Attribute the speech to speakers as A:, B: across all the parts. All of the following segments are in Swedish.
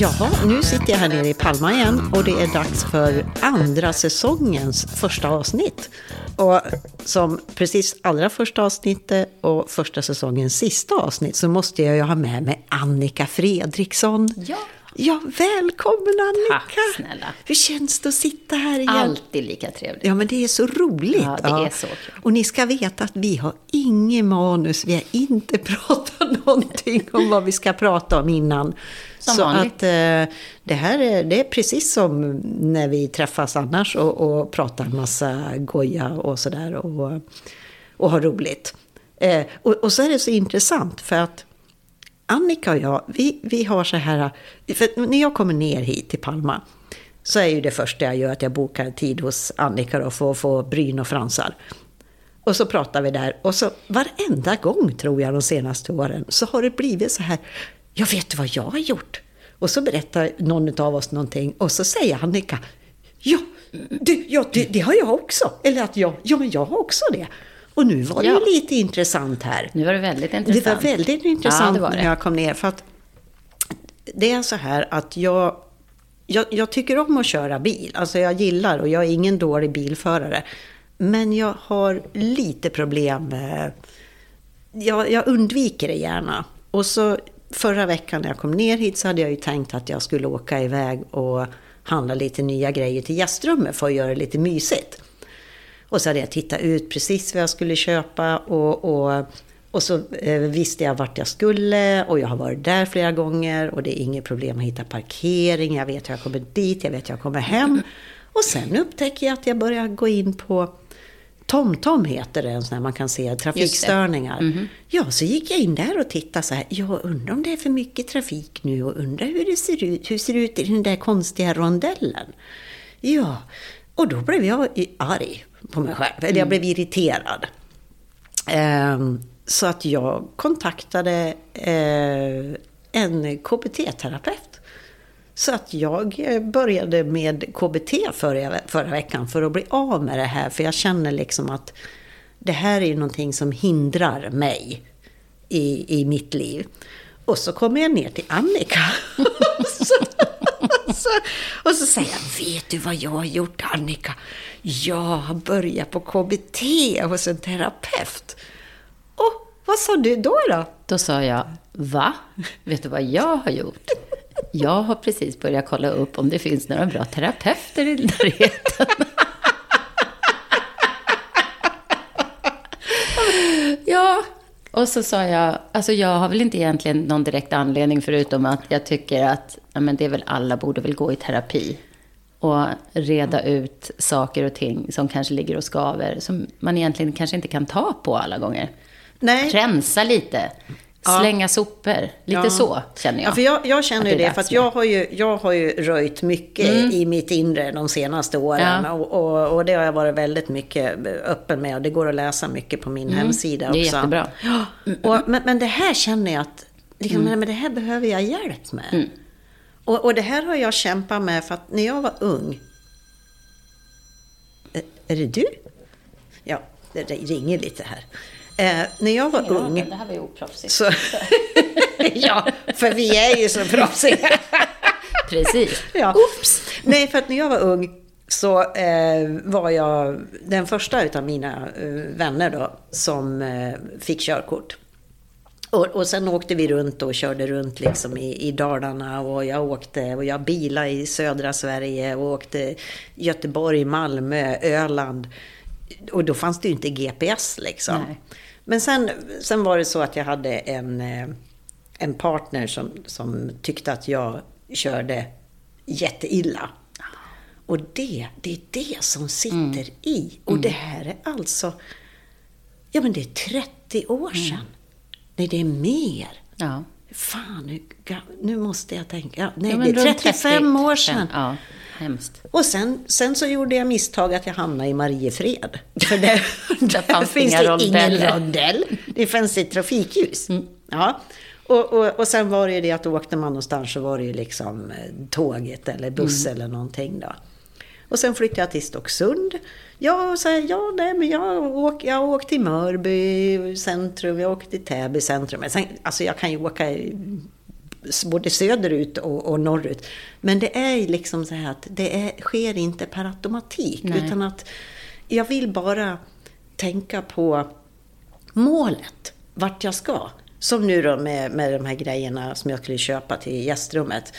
A: Jaha, nu sitter jag här nere i Palma igen och det är dags för andra säsongens första avsnitt. Och som precis allra första avsnittet och första säsongens sista avsnitt så måste jag ju ha med mig Annika Fredriksson.
B: Ja.
A: Ja, välkommen Annika!
B: Tack snälla.
A: Hur känns det att sitta här igen?
B: Alltid lika trevligt.
A: Ja, men det är så roligt.
B: Ja, det är så kul.
A: Och ni ska veta att vi har inget manus. Vi har inte pratat någonting om vad vi ska prata om innan.
B: Som
A: så
B: vanligt.
A: att eh, det här är, det är precis som när vi träffas annars och, och pratar massa goja och sådär och, och har roligt. Eh, och, och så är det så intressant för att Annika och jag, vi, vi har så här, för när jag kommer ner hit till Palma så är ju det första jag gör att jag bokar en tid hos Annika då för att få bryn och fransar. Och så pratar vi där och så varenda gång tror jag de senaste åren så har det blivit så här, jag vet du vad jag har gjort? Och så berättar någon av oss någonting och så säger Annika, ja, det, ja det, det har jag också. Eller att jag, ja men jag har också det. Och nu var det
B: Ja.
A: ju lite intressant här.
B: Nu var det väldigt
A: Det
B: intressant.
A: var väldigt intressant
B: Ja, det var
A: när
B: det.
A: jag kom ner. För att det är så här att jag, jag, jag tycker om att köra bil. Alltså jag gillar och jag är ingen dålig bilförare. Men jag har lite problem med... Jag, jag undviker det gärna. Och så förra veckan när jag kom ner hit så hade jag ju tänkt att jag skulle åka iväg och handla lite nya grejer till gästrummet för att göra det lite mysigt. Och så hade jag tittat ut precis vad jag skulle köpa och, och, och så eh, visste jag vart jag skulle och jag har varit där flera gånger och det är inget problem att hitta parkering. Jag vet hur jag kommer dit, jag vet hur jag kommer hem. Och sen upptäcker jag att jag börjar gå in på TomTom heter det, en sån här man kan se trafikstörningar. Ja, så gick jag in där och tittade så här. Jag undrar om det är för mycket trafik nu och undrar hur det ser ut. Hur ser det ut i den där konstiga rondellen? Ja, och då blev jag arg på mig själv. Eller jag blev irriterad. Ehm, så att jag kontaktade eh, en KBT-terapeut. Så att jag eh, började med KBT förra, förra veckan för att bli av med det här. För jag känner liksom att det här är någonting som hindrar mig i, i mitt liv. Och så kommer jag ner till Annika. så, så, och så säger jag, vet du vad jag har gjort Annika? Jag har börjat på KBT hos en terapeut. Och vad sa du då då?
B: Då sa jag, va? Vet du vad jag har gjort? Jag har precis börjat kolla upp om det finns några bra terapeuter i närheten. ja, och så sa jag, alltså jag har väl inte egentligen någon direkt anledning förutom att jag tycker att ja, men det är väl alla borde väl gå i terapi. Och reda ut saker och ting som kanske ligger och skaver, som man egentligen kanske inte kan ta på alla gånger.
A: Nej.
B: Rensa lite.
A: Ja.
B: Slänga sopor. Lite
A: Ja.
B: så känner jag.
A: Ja, för jag, jag känner ju
B: det
A: det, för att jag har ju, jag har ju röjt mycket i mitt inre de senaste åren.
B: Ja.
A: Och, och, och det har jag varit väldigt mycket öppen med. Och det går att läsa mycket på min hemsida
B: Mm. det är
A: också.
B: jättebra.
A: Ja, och, men, men det här känner jag att, liksom, men det här behöver jag hjälp med.
B: Mm.
A: Och, och det här har jag kämpat med för att när jag var ung. Är, är det du? Ja, det ringer lite här. Eh, när jag var ung.
B: Det här var ju oproffsigt.
A: Så, ja, för vi är ju så proffsiga.
B: Precis.
A: Ja. Oops. Nej, för att när jag var ung så eh, var jag den första utav mina eh, vänner då som eh, fick körkort. Och, och sen åkte vi runt och körde runt liksom i, i Dalarna och jag åkte och jag bilade i södra Sverige och åkte Göteborg, Malmö, Öland. Och då fanns det ju inte GPS liksom.
B: Nej.
A: Men sen, sen var det så att jag hade en, eh, en partner som, som tyckte att jag körde jätteilla. Och det, det är det som sitter i. Och det här är alltså, ja men det är 30 år sedan. Nej, det är mer.
B: Ja.
A: Fan, nu, nu måste jag tänka. Ja, nej,
B: Ja,
A: det är
B: runt
A: 35 år
B: 35.
A: sedan.
B: Ja, hemskt.
A: Och sen, sen så gjorde jag misstag att jag hamnade i Mariefred. För där, där
B: fanns
A: finns det ingen rondell. Det fanns ett trafikljus.
B: Mm.
A: Ja. Och, och, och sen var det ju det att åkte man någonstans så var det ju liksom eh, tåget eller buss
B: Mm.
A: eller någonting då. Och sen flyttade jag till Stocksund. Ja, så här, ja nej, men jag åker jag åkt till Mörby centrum, jag åkte till Täby centrum. Men sen, alltså jag kan ju åka både söderut och, och norrut. Men det är liksom så här att det är, sker inte per automatik.
B: Nej.
A: Utan att jag vill bara tänka på målet, vart jag ska. Som nu då med, med de här grejerna som jag skulle köpa till gästrummet.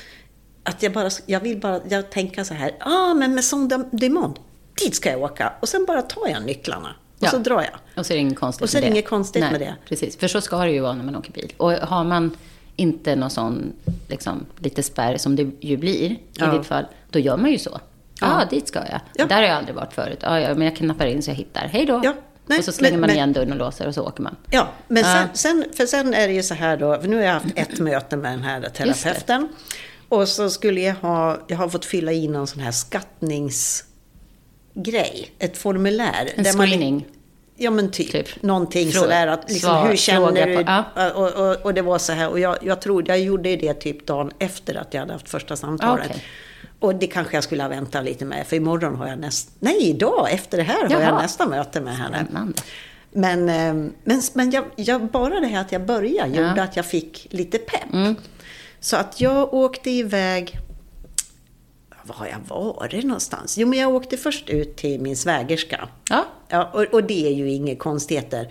A: Att jag bara, jag vill bara, jag tänker så här, ah, men med Sonda Dumont, dit ska jag åka. Och sen bara tar jag nycklarna. Och
B: Ja.
A: så drar jag.
B: Och så är det inget konstigt
A: Och så är det inget konstigt med det.
B: Precis, för så ska det ju vara när man åker bil. Och har man inte någon sån, liksom, lite spärr som det ju blir i
A: Ja.
B: ditt fall, då gör man ju så. Ja, dit ska jag.
A: Ja.
B: Där har jag aldrig varit förut. Ja, ja, men jag knappar in så jag hittar. Hej då.
A: Ja, nej,
B: och så slänger
A: men-
B: man igen dörren och låser och så åker man.
A: Ja, men sen, sen, för sen är det ju så här då, för nu har jag haft ett möte med den här terapeuten. Och så skulle jag ha, jag har fått fylla i någon sån här skattningsgrej, ett formulär.
B: En
A: där man-
B: screening.
A: Ja men typ,
B: Typ.
A: någonting
B: Frå-
A: sådär att liksom,
B: svar-
A: hur känner du?
B: på- ja.
A: Och, och, och det var så här, och jag, jag tror, jag gjorde det typ dagen efter att jag hade haft första samtalet.
B: Okej.
A: Och det kanske jag skulle ha väntat lite med, för imorgon har jag nästa, nej idag efter det här har jag
B: Jaha.
A: nästa möte med henne.
B: Spännande.
A: Men, eh, men, men jag, jag, bara det här att jag började
B: Ja.
A: gjorde att jag fick lite pepp.
B: Mm.
A: Så att jag åkte iväg, var har jag varit någonstans? Jo, men jag åkte först ut till min svägerska.
B: Ja,
A: Ja, och, och det är ju inga konstigheter.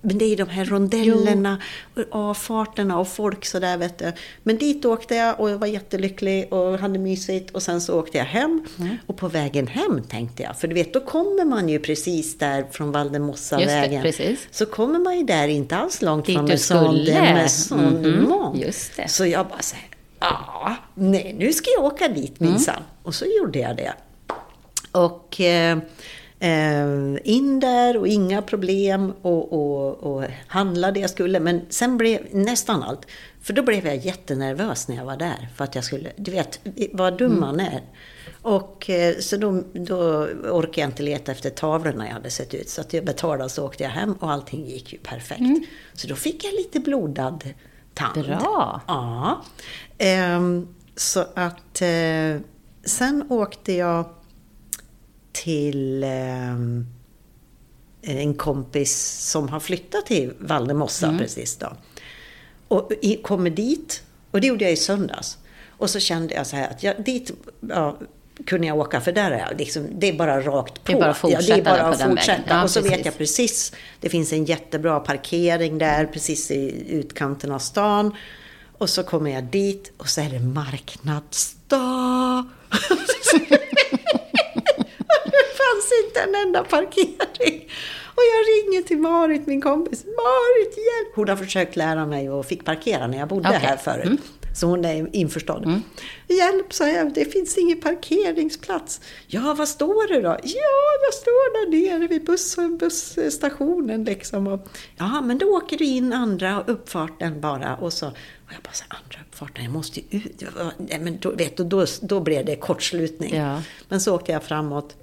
A: Men det är ju de här rondellerna och avfarterna och folk sådär vet du. Men dit åkte jag och jag var jättelycklig och hade mysigt och sen så åkte jag hem.
B: Mm.
A: Och på vägen hem tänkte jag, för du vet då kommer man ju precis där från Valdemossa-vägen.
B: Precis.
A: Så kommer man ju där inte alls långt
B: Dit
A: från Maison de. Maison
B: Mhm,
A: Monde.
B: just det.
A: Så jag bara säger, ja, nej nu ska jag åka dit minsann.
B: Mm.
A: Och så gjorde jag det. Och eh, eh, in där och inga problem och, och, och handla det jag skulle. Men sen blev nästan allt. För då blev jag jättenervös när jag var där. För att jag skulle, du vet vad dum man är. Och eh, så då, då orkade jag inte leta efter tavlorna jag hade sett ut. Så att jag betalade och så åkte jag hem och allting gick ju perfekt. Så då fick jag lite blodad tand.
B: Bra.
A: Ja. Ehm, så att eh, sen åkte jag till ehm, en kompis som har flyttat till Valdemossa precis då. Och kommer dit, och det gjorde jag i söndags. Och så kände jag så här att jag, dit ja, kunde jag åka, för där är jag liksom, det är bara rakt på.
B: Det är bara att
A: ja, det är
B: fortsätta
A: bara att fortsätta.
B: Ja,
A: och så vet
B: precis.
A: jag precis, det finns en jättebra parkering där, precis i utkanten av stan. Och så kommer jag dit och så är det marknadsdag. det fanns inte en enda parkering. Och jag ringer till Marit, min kompis. Marit, hjälp! Hon har försökt lära mig och fick parkera när jag bodde
B: Okej.
A: här förut.
B: Mm.
A: Så hon är införstådd. Hjälp, sa jag, det finns ingen parkeringsplats. Ja, vad står det då? Ja, jag står där nere vid buss, busstationen liksom. Och, ja, men då åker du in andra uppfarten bara. Och, så, och jag bara, så, andra uppfarten, jag måste ju ut. Nej, men då, vet du, då, då blev det kortslutning.
B: Ja.
A: Men så åkte jag framåt.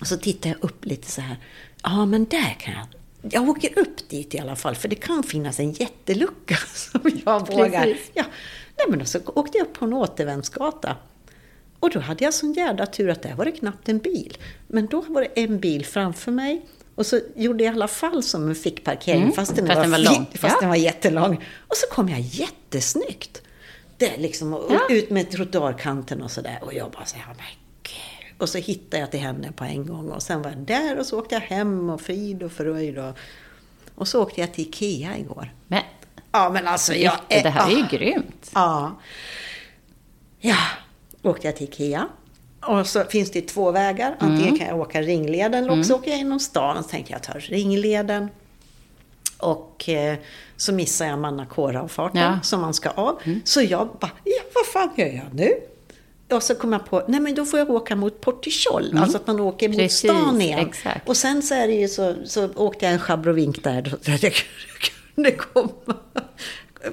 A: Och så tittar jag upp lite så här. Ja, men där kan jag. Jag åker upp dit i alla fall, för det kan finnas en jättelucka som jag vågar. Ja. Nej, men så åkte jag upp på en återvändsgata. Och då hade jag sån jävla tur att där var det knappt en bil. Men då var det en bil framför mig. Och så gjorde jag i alla fall som en fick parkering
B: Mm,
A: fast den
B: fast
A: var,
B: den var lång.
A: Fast
B: Ja.
A: den var jättelång. Och så kom jag jättesnyggt. Där liksom, och
B: Ja.
A: ut med trottoarkanten och sådär. Och jag bara så här, men gud. Och så hittade jag till henne på en gång. Och sen var jag där och så åkte jag hem och frid och fröjd. Och, och så åkte jag till Ikea igår.
B: Men
A: Ja, men alltså jag...
B: det här är ju
A: ah.
B: grymt.
A: Ja. Ja, åkte jag till Ikea. Och så finns det två vägar. Antingen
B: Mm.
A: kan jag åka ringleden eller också åker jag genom stan. Och så tänkte jag ta ringleden. Och eh, så missar jag Manacora-avfarten
B: Ja.
A: som man ska av. Så jag bara, ja vad fan gör jag nu? Och så kom jag på, nej men då får jag åka mot Portichol. Alltså att man åker mot
B: Precis,
A: stan igen.
B: exakt.
A: Och sen så är det ju så, så åkte jag en schabrovink där. Så kunde komma,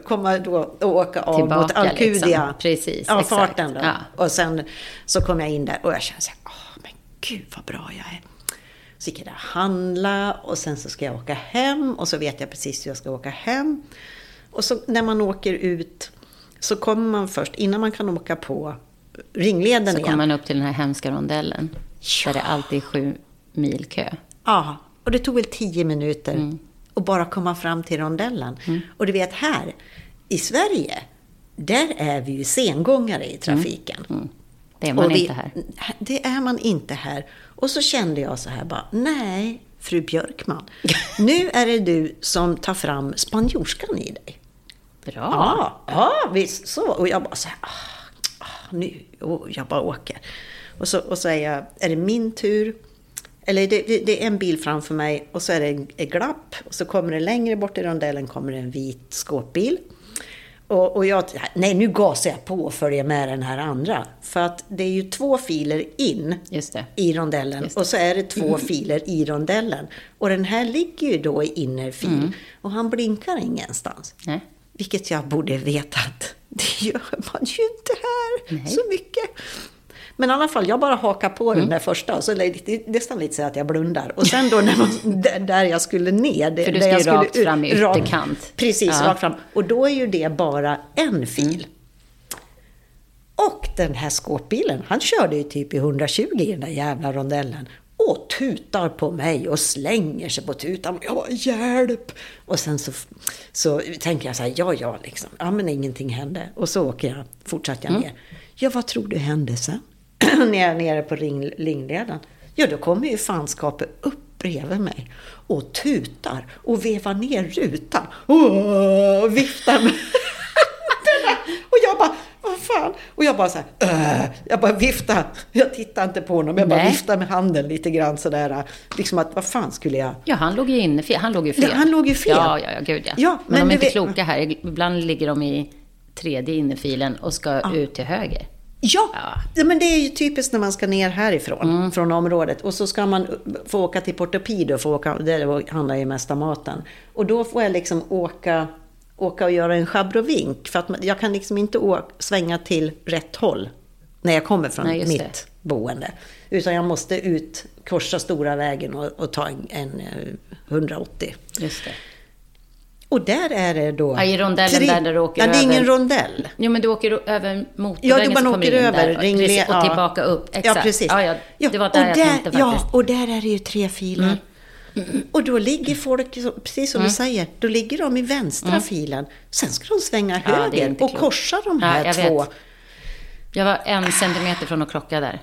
A: komma då och åka av
B: Tillbaka,
A: mot Alcudia.
B: liksom. Precis,
A: ja,
B: exakt.
A: farten då.
B: Ja.
A: Och sen så kom jag in där och jag kände så här, åh men gud vad bra jag är. Så gick jag där och handla och sen så ska jag åka hem och så vet jag precis hur jag ska åka hem. Och så när man åker ut så kommer man först, innan man kan åka på ringleden
B: Så
A: igen.
B: kommer man upp till den här hemska rondellen. Där det alltid är sju mil kö.
A: Ja, och det tog väl tio minuter
B: Mm.
A: Att bara komma fram till rondellen. Och du vet här, i Sverige, där är vi ju sengångare i trafiken.
B: Mm. Det är man
A: Och vi-
B: inte här.
A: Det är man inte här. Och så kände jag så här bara, nej, fru Björkman. nu är det du som tar fram spanjorskan i dig.
B: Bra.
A: Ja, ja visst så. Och jag bara så här, ah, ah, nu, och jag bara åker. Och så, och så är jag, är det min tur? Eller det, det, det är en bil framför mig och så är det ett glapp. Och så kommer det längre bort i rondellen kommer det en vit skåpbil. Och, och jag, nej nu gasar jag på och följer med den här andra. För att det är ju två filer in i rondellen och så är det två filer i rondellen. Och den här ligger ju då i innerfil
B: Mm.
A: och han blinkar ingenstans.
B: Nej.
A: Vilket jag borde veta att det gör man ju inte här
B: Nej.
A: så mycket. Men i alla fall, jag bara hakar på
B: Mm.
A: den där första så det lite- nästan lite så att jag blundar. Och sen då när man, där- där jag skulle ner. det-
B: För du
A: där
B: ska
A: jag
B: ju rakt fram i
A: rakt-
B: ytterkant.
A: Precis,
B: Ja. Mm.
A: rakt fram. Och då är ju det bara en fil. Och den här skåpbilen, han körde ju typ i 120 i den där jävla rondellen. Och tutar på mig och slänger sig på tutan. Jag bara, hjälp! Och sen så, så tänker jag så här, ja, ja, liksom. Ja, men ingenting hände. Och så åker jag, fortsatte jag ner. Ja, vad tror du hände sen? När jag är nere på ring, ringleden. Ja, då kommer ju fanskapet upp bredvid mig och tutar och vevar ner rutan. Och viftar med och jag bara, vad fan? Och jag bara så här, "Äh." jag bara viftar. Jag tittar inte på honom, jag bara
B: Nej.
A: viftar med handen lite grann sådär. Liksom att, vad fan skulle jag...
B: Ja, han låg ju inne. Han låg ju fel.
A: Ja, han låg ju fel.
B: Ja, ja, ja, gud ja.
A: Ja,
B: men,
A: men
B: de är inte
A: vet-
B: kloka här. Ibland ligger de i tredje innerfilen och ska ut till höger.
A: Ja,
B: Ja.
A: men det är ju typiskt när man ska ner härifrån, från området. Och så ska man få åka till få åka, det handlar ju mest om maten. Och då får jag liksom åka, åka och göra en schabrovink. För att jag kan liksom inte åka, svänga till rätt håll när jag kommer från
B: Nej,
A: mitt
B: det.
A: boende. Utan jag måste ut, korsa stora vägen och, och ta en, en eh, 180.
B: Just det.
A: Och där är det då...
B: Ja, i rondellen där- där du åker
A: ja, det är ingen
B: över.
A: rondell.
B: Jo, men du åker över motorvägen
A: Ja, du
B: kommer
A: åker över.
B: där.
A: ringle-
B: precis, och
A: ja.
B: tillbaka upp. Exakt.
A: Ja, precis.
B: Ja, ja, det var där
A: och
B: jag
A: där,
B: tänkte
A: Ja,
B: faktiskt. Mm.
A: och där är det ju tre filer. Och då ligger folk, precis som du säger, då ligger de i vänstra filen. Sen ska de svänga
B: Mm. Ja,
A: höger och korsa de
B: Ja,
A: här
B: jag
A: två.
B: vet. Jag var en centimeter från att krocka där.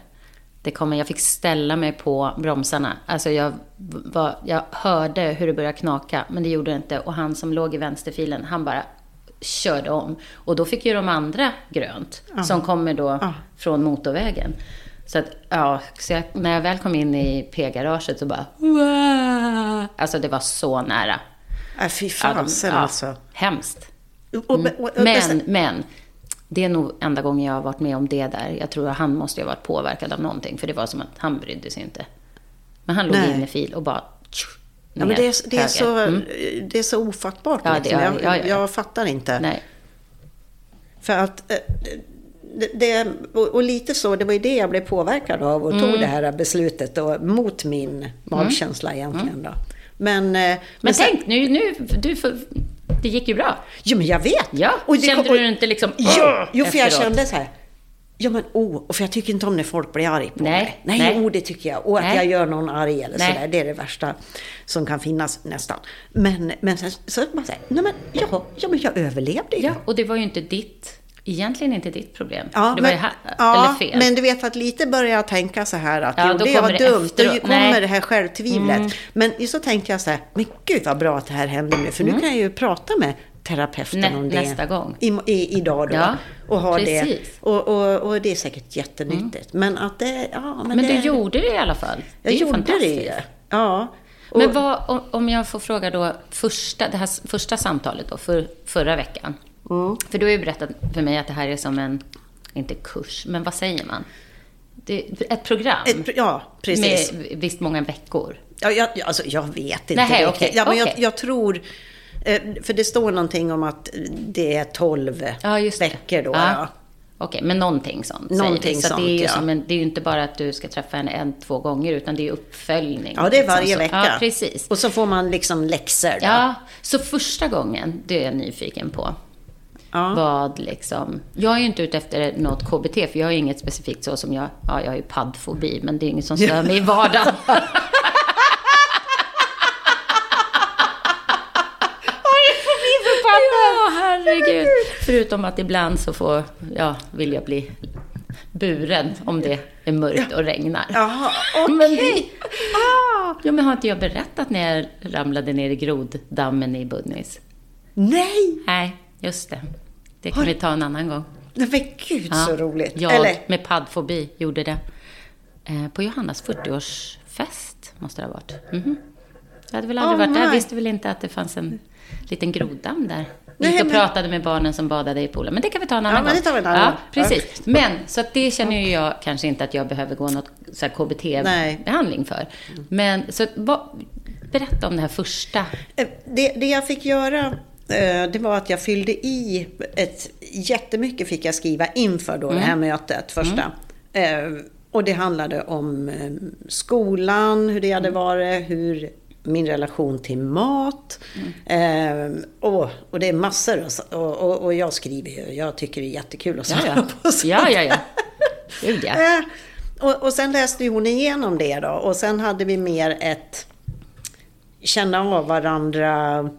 B: Det kommer, jag fick ställa mig på bromsarna. Alltså jag, var, jag hörde hur det började knaka, men det gjorde det inte. Och han som låg i vänsterfilen, han bara körde om. Och då fick ju de andra grönt, som kommer då
A: Ja.
B: från motorvägen. Så att, ja, så jag, när jag väl kom in i P-garaget så bara... "Wah!" Alltså det var så nära.
A: Äh, fy
B: Ja,
A: fasen
B: ja,
A: alltså.
B: Hemskt.
A: Och,
B: Men, men. Det är nog enda gången jag har varit med om det där. Jag tror att han måste ha varit påverkad av någonting. För det var som att han brydde sig inte. Men han låg
A: Nej.
B: inne i fil och bara... tju,
A: Ja, men det, är, det, är så,
B: Mm.
A: det är så ofattbart.
B: Ja, det
A: liksom. jag,
B: ja, ja, ja.
A: jag fattar inte.
B: Nej.
A: För att, eh, det, det, och, lite så, det var ju det jag blev påverkad av och
B: Mm.
A: tog det här beslutet då, mot min magkänsla egentligen. Då. Men, eh, men,
B: Men
A: sen-
B: tänk, nu, nu, du, det gick ju bra.
A: Jo, men jag vet!
B: Ja,
A: Och det
B: kände
A: och-
B: du inte liksom...
A: Ja, jo, för jag kände så här. Ja, men oh, och för jag tycker inte om när folk blir arg på
B: Nej,
A: mig. Nej,
B: nej.
A: oh, det tycker jag. Och att
B: Nej.
A: jag gör någon arg eller
B: Nej.
A: sådär. Det är det värsta som kan finnas nästan. Men, men sen så bara säga, nej men, ja, ja, men jag överlevde ju.
B: Ja, och det var ju inte ditt, egentligen inte ditt problem.
A: Ja,
B: det var
A: men,
B: ju
A: ja,
B: eller fel.
A: men du vet att lite börjar jag tänka så här att
B: Ja,
A: jo, det var
B: det
A: dumt.
B: efteråt.
A: Då kommer
B: Nej.
A: det här självtvivlet. Men så tänkte jag så här, men gud vad bra att det här hände nu. För nu kan jag ju prata med terapeuten
B: Mm. Nä-
A: om det.
B: nästa gång.
A: I, i, idag då.
B: Ja,
A: och ha det.
B: precis.
A: Och, och, och det är säkert jättenyttigt. Men att det, ja men,
B: men
A: det,
B: du gjorde det i alla fall. Det
A: Jag gjorde det. Ja. Och,
B: Men vad, om- jag får fråga då, första, det här första samtalet då, för, förra veckan.
A: Mm.
B: För du har ju berättat för mig att det här är som en, inte kurs, men vad säger man? Ett program.
A: ett, ja, precis.
B: Med visst många veckor.
A: Ja, jag, jag- alltså, jag vet inte
B: Nähä,
A: riktigt.
B: okej,
A: Ja, men jag,
B: okej.
A: jag tror... eh, För det står någonting om att det är 12
B: Ja,
A: veckor då.
B: Ja.
A: Ja.
B: Okej, men någonting sånt.
A: Någonting.
B: Så att det är
A: sånt,
B: ju
A: ja.
B: en, det är ju inte bara att du ska träffa henne en, två gånger, utan det är uppföljning.
A: Ja, det är
B: liksom.
A: varje
B: Så-
A: vecka.
B: Ja, precis.
A: Och så får man liksom läxor. då.
B: Ja, så första gången, det är jag nyfiken på.
A: Ja.
B: Vad liksom... Jag är ju inte ute efter något KBT, för jag har ju inget specifikt så som jag... Ja, jag har ju paddfobi, men det är inget som stör mig i vardagen. Herregud. Förutom att ibland så får, ja, vill jag bli buren om det är mörkt och regnar.
A: Jaha, okej.
B: Men det-
A: Ah.
B: Ja, men har inte jag berättat när jag ramlade ner i groddammen i Budnis?
A: Nej!
B: Nej, just det. Det kan vi ta en annan gång.
A: Nej, men gud så roligt.
B: Jag
A: Eller,
B: med paddfobi gjorde det. Eh, på Johannas 40-årsfest måste det ha varit. Mhm. Jag hade väl aldrig
A: Oh
B: varit där.
A: my.
B: Jag visste väl inte att det fanns en liten groddamm där.
A: Nej,
B: Gick och
A: men-
B: pratade med barnen som badade i poolen. Men det kan vi ta en annan
A: Ja, men
B: gång.
A: det tar vi en annan
B: ja,
A: gång.
B: Precis. Men, så att det känner ju jag kanske inte att jag behöver gå något. KBT-behandling för. Men, så vad, berätta om det här första.
A: eh, det, det jag fick göra det var att jag fyllde i ett jättemycket fick jag skriva inför då det här mötet första. Eh, Och det handlade om eh, skolan, hur det hade varit, hur min relation till mat. Eh, och, och det är massor. Och, och, och, jag skriver ju, jag tycker det är jättekul att svara
B: ja.
A: på sånt.
B: Ja, ja, ja. Gud, ja.
A: Eh, och, och sen läste hon igenom det då. Och sen hade vi mer ett känna av varandra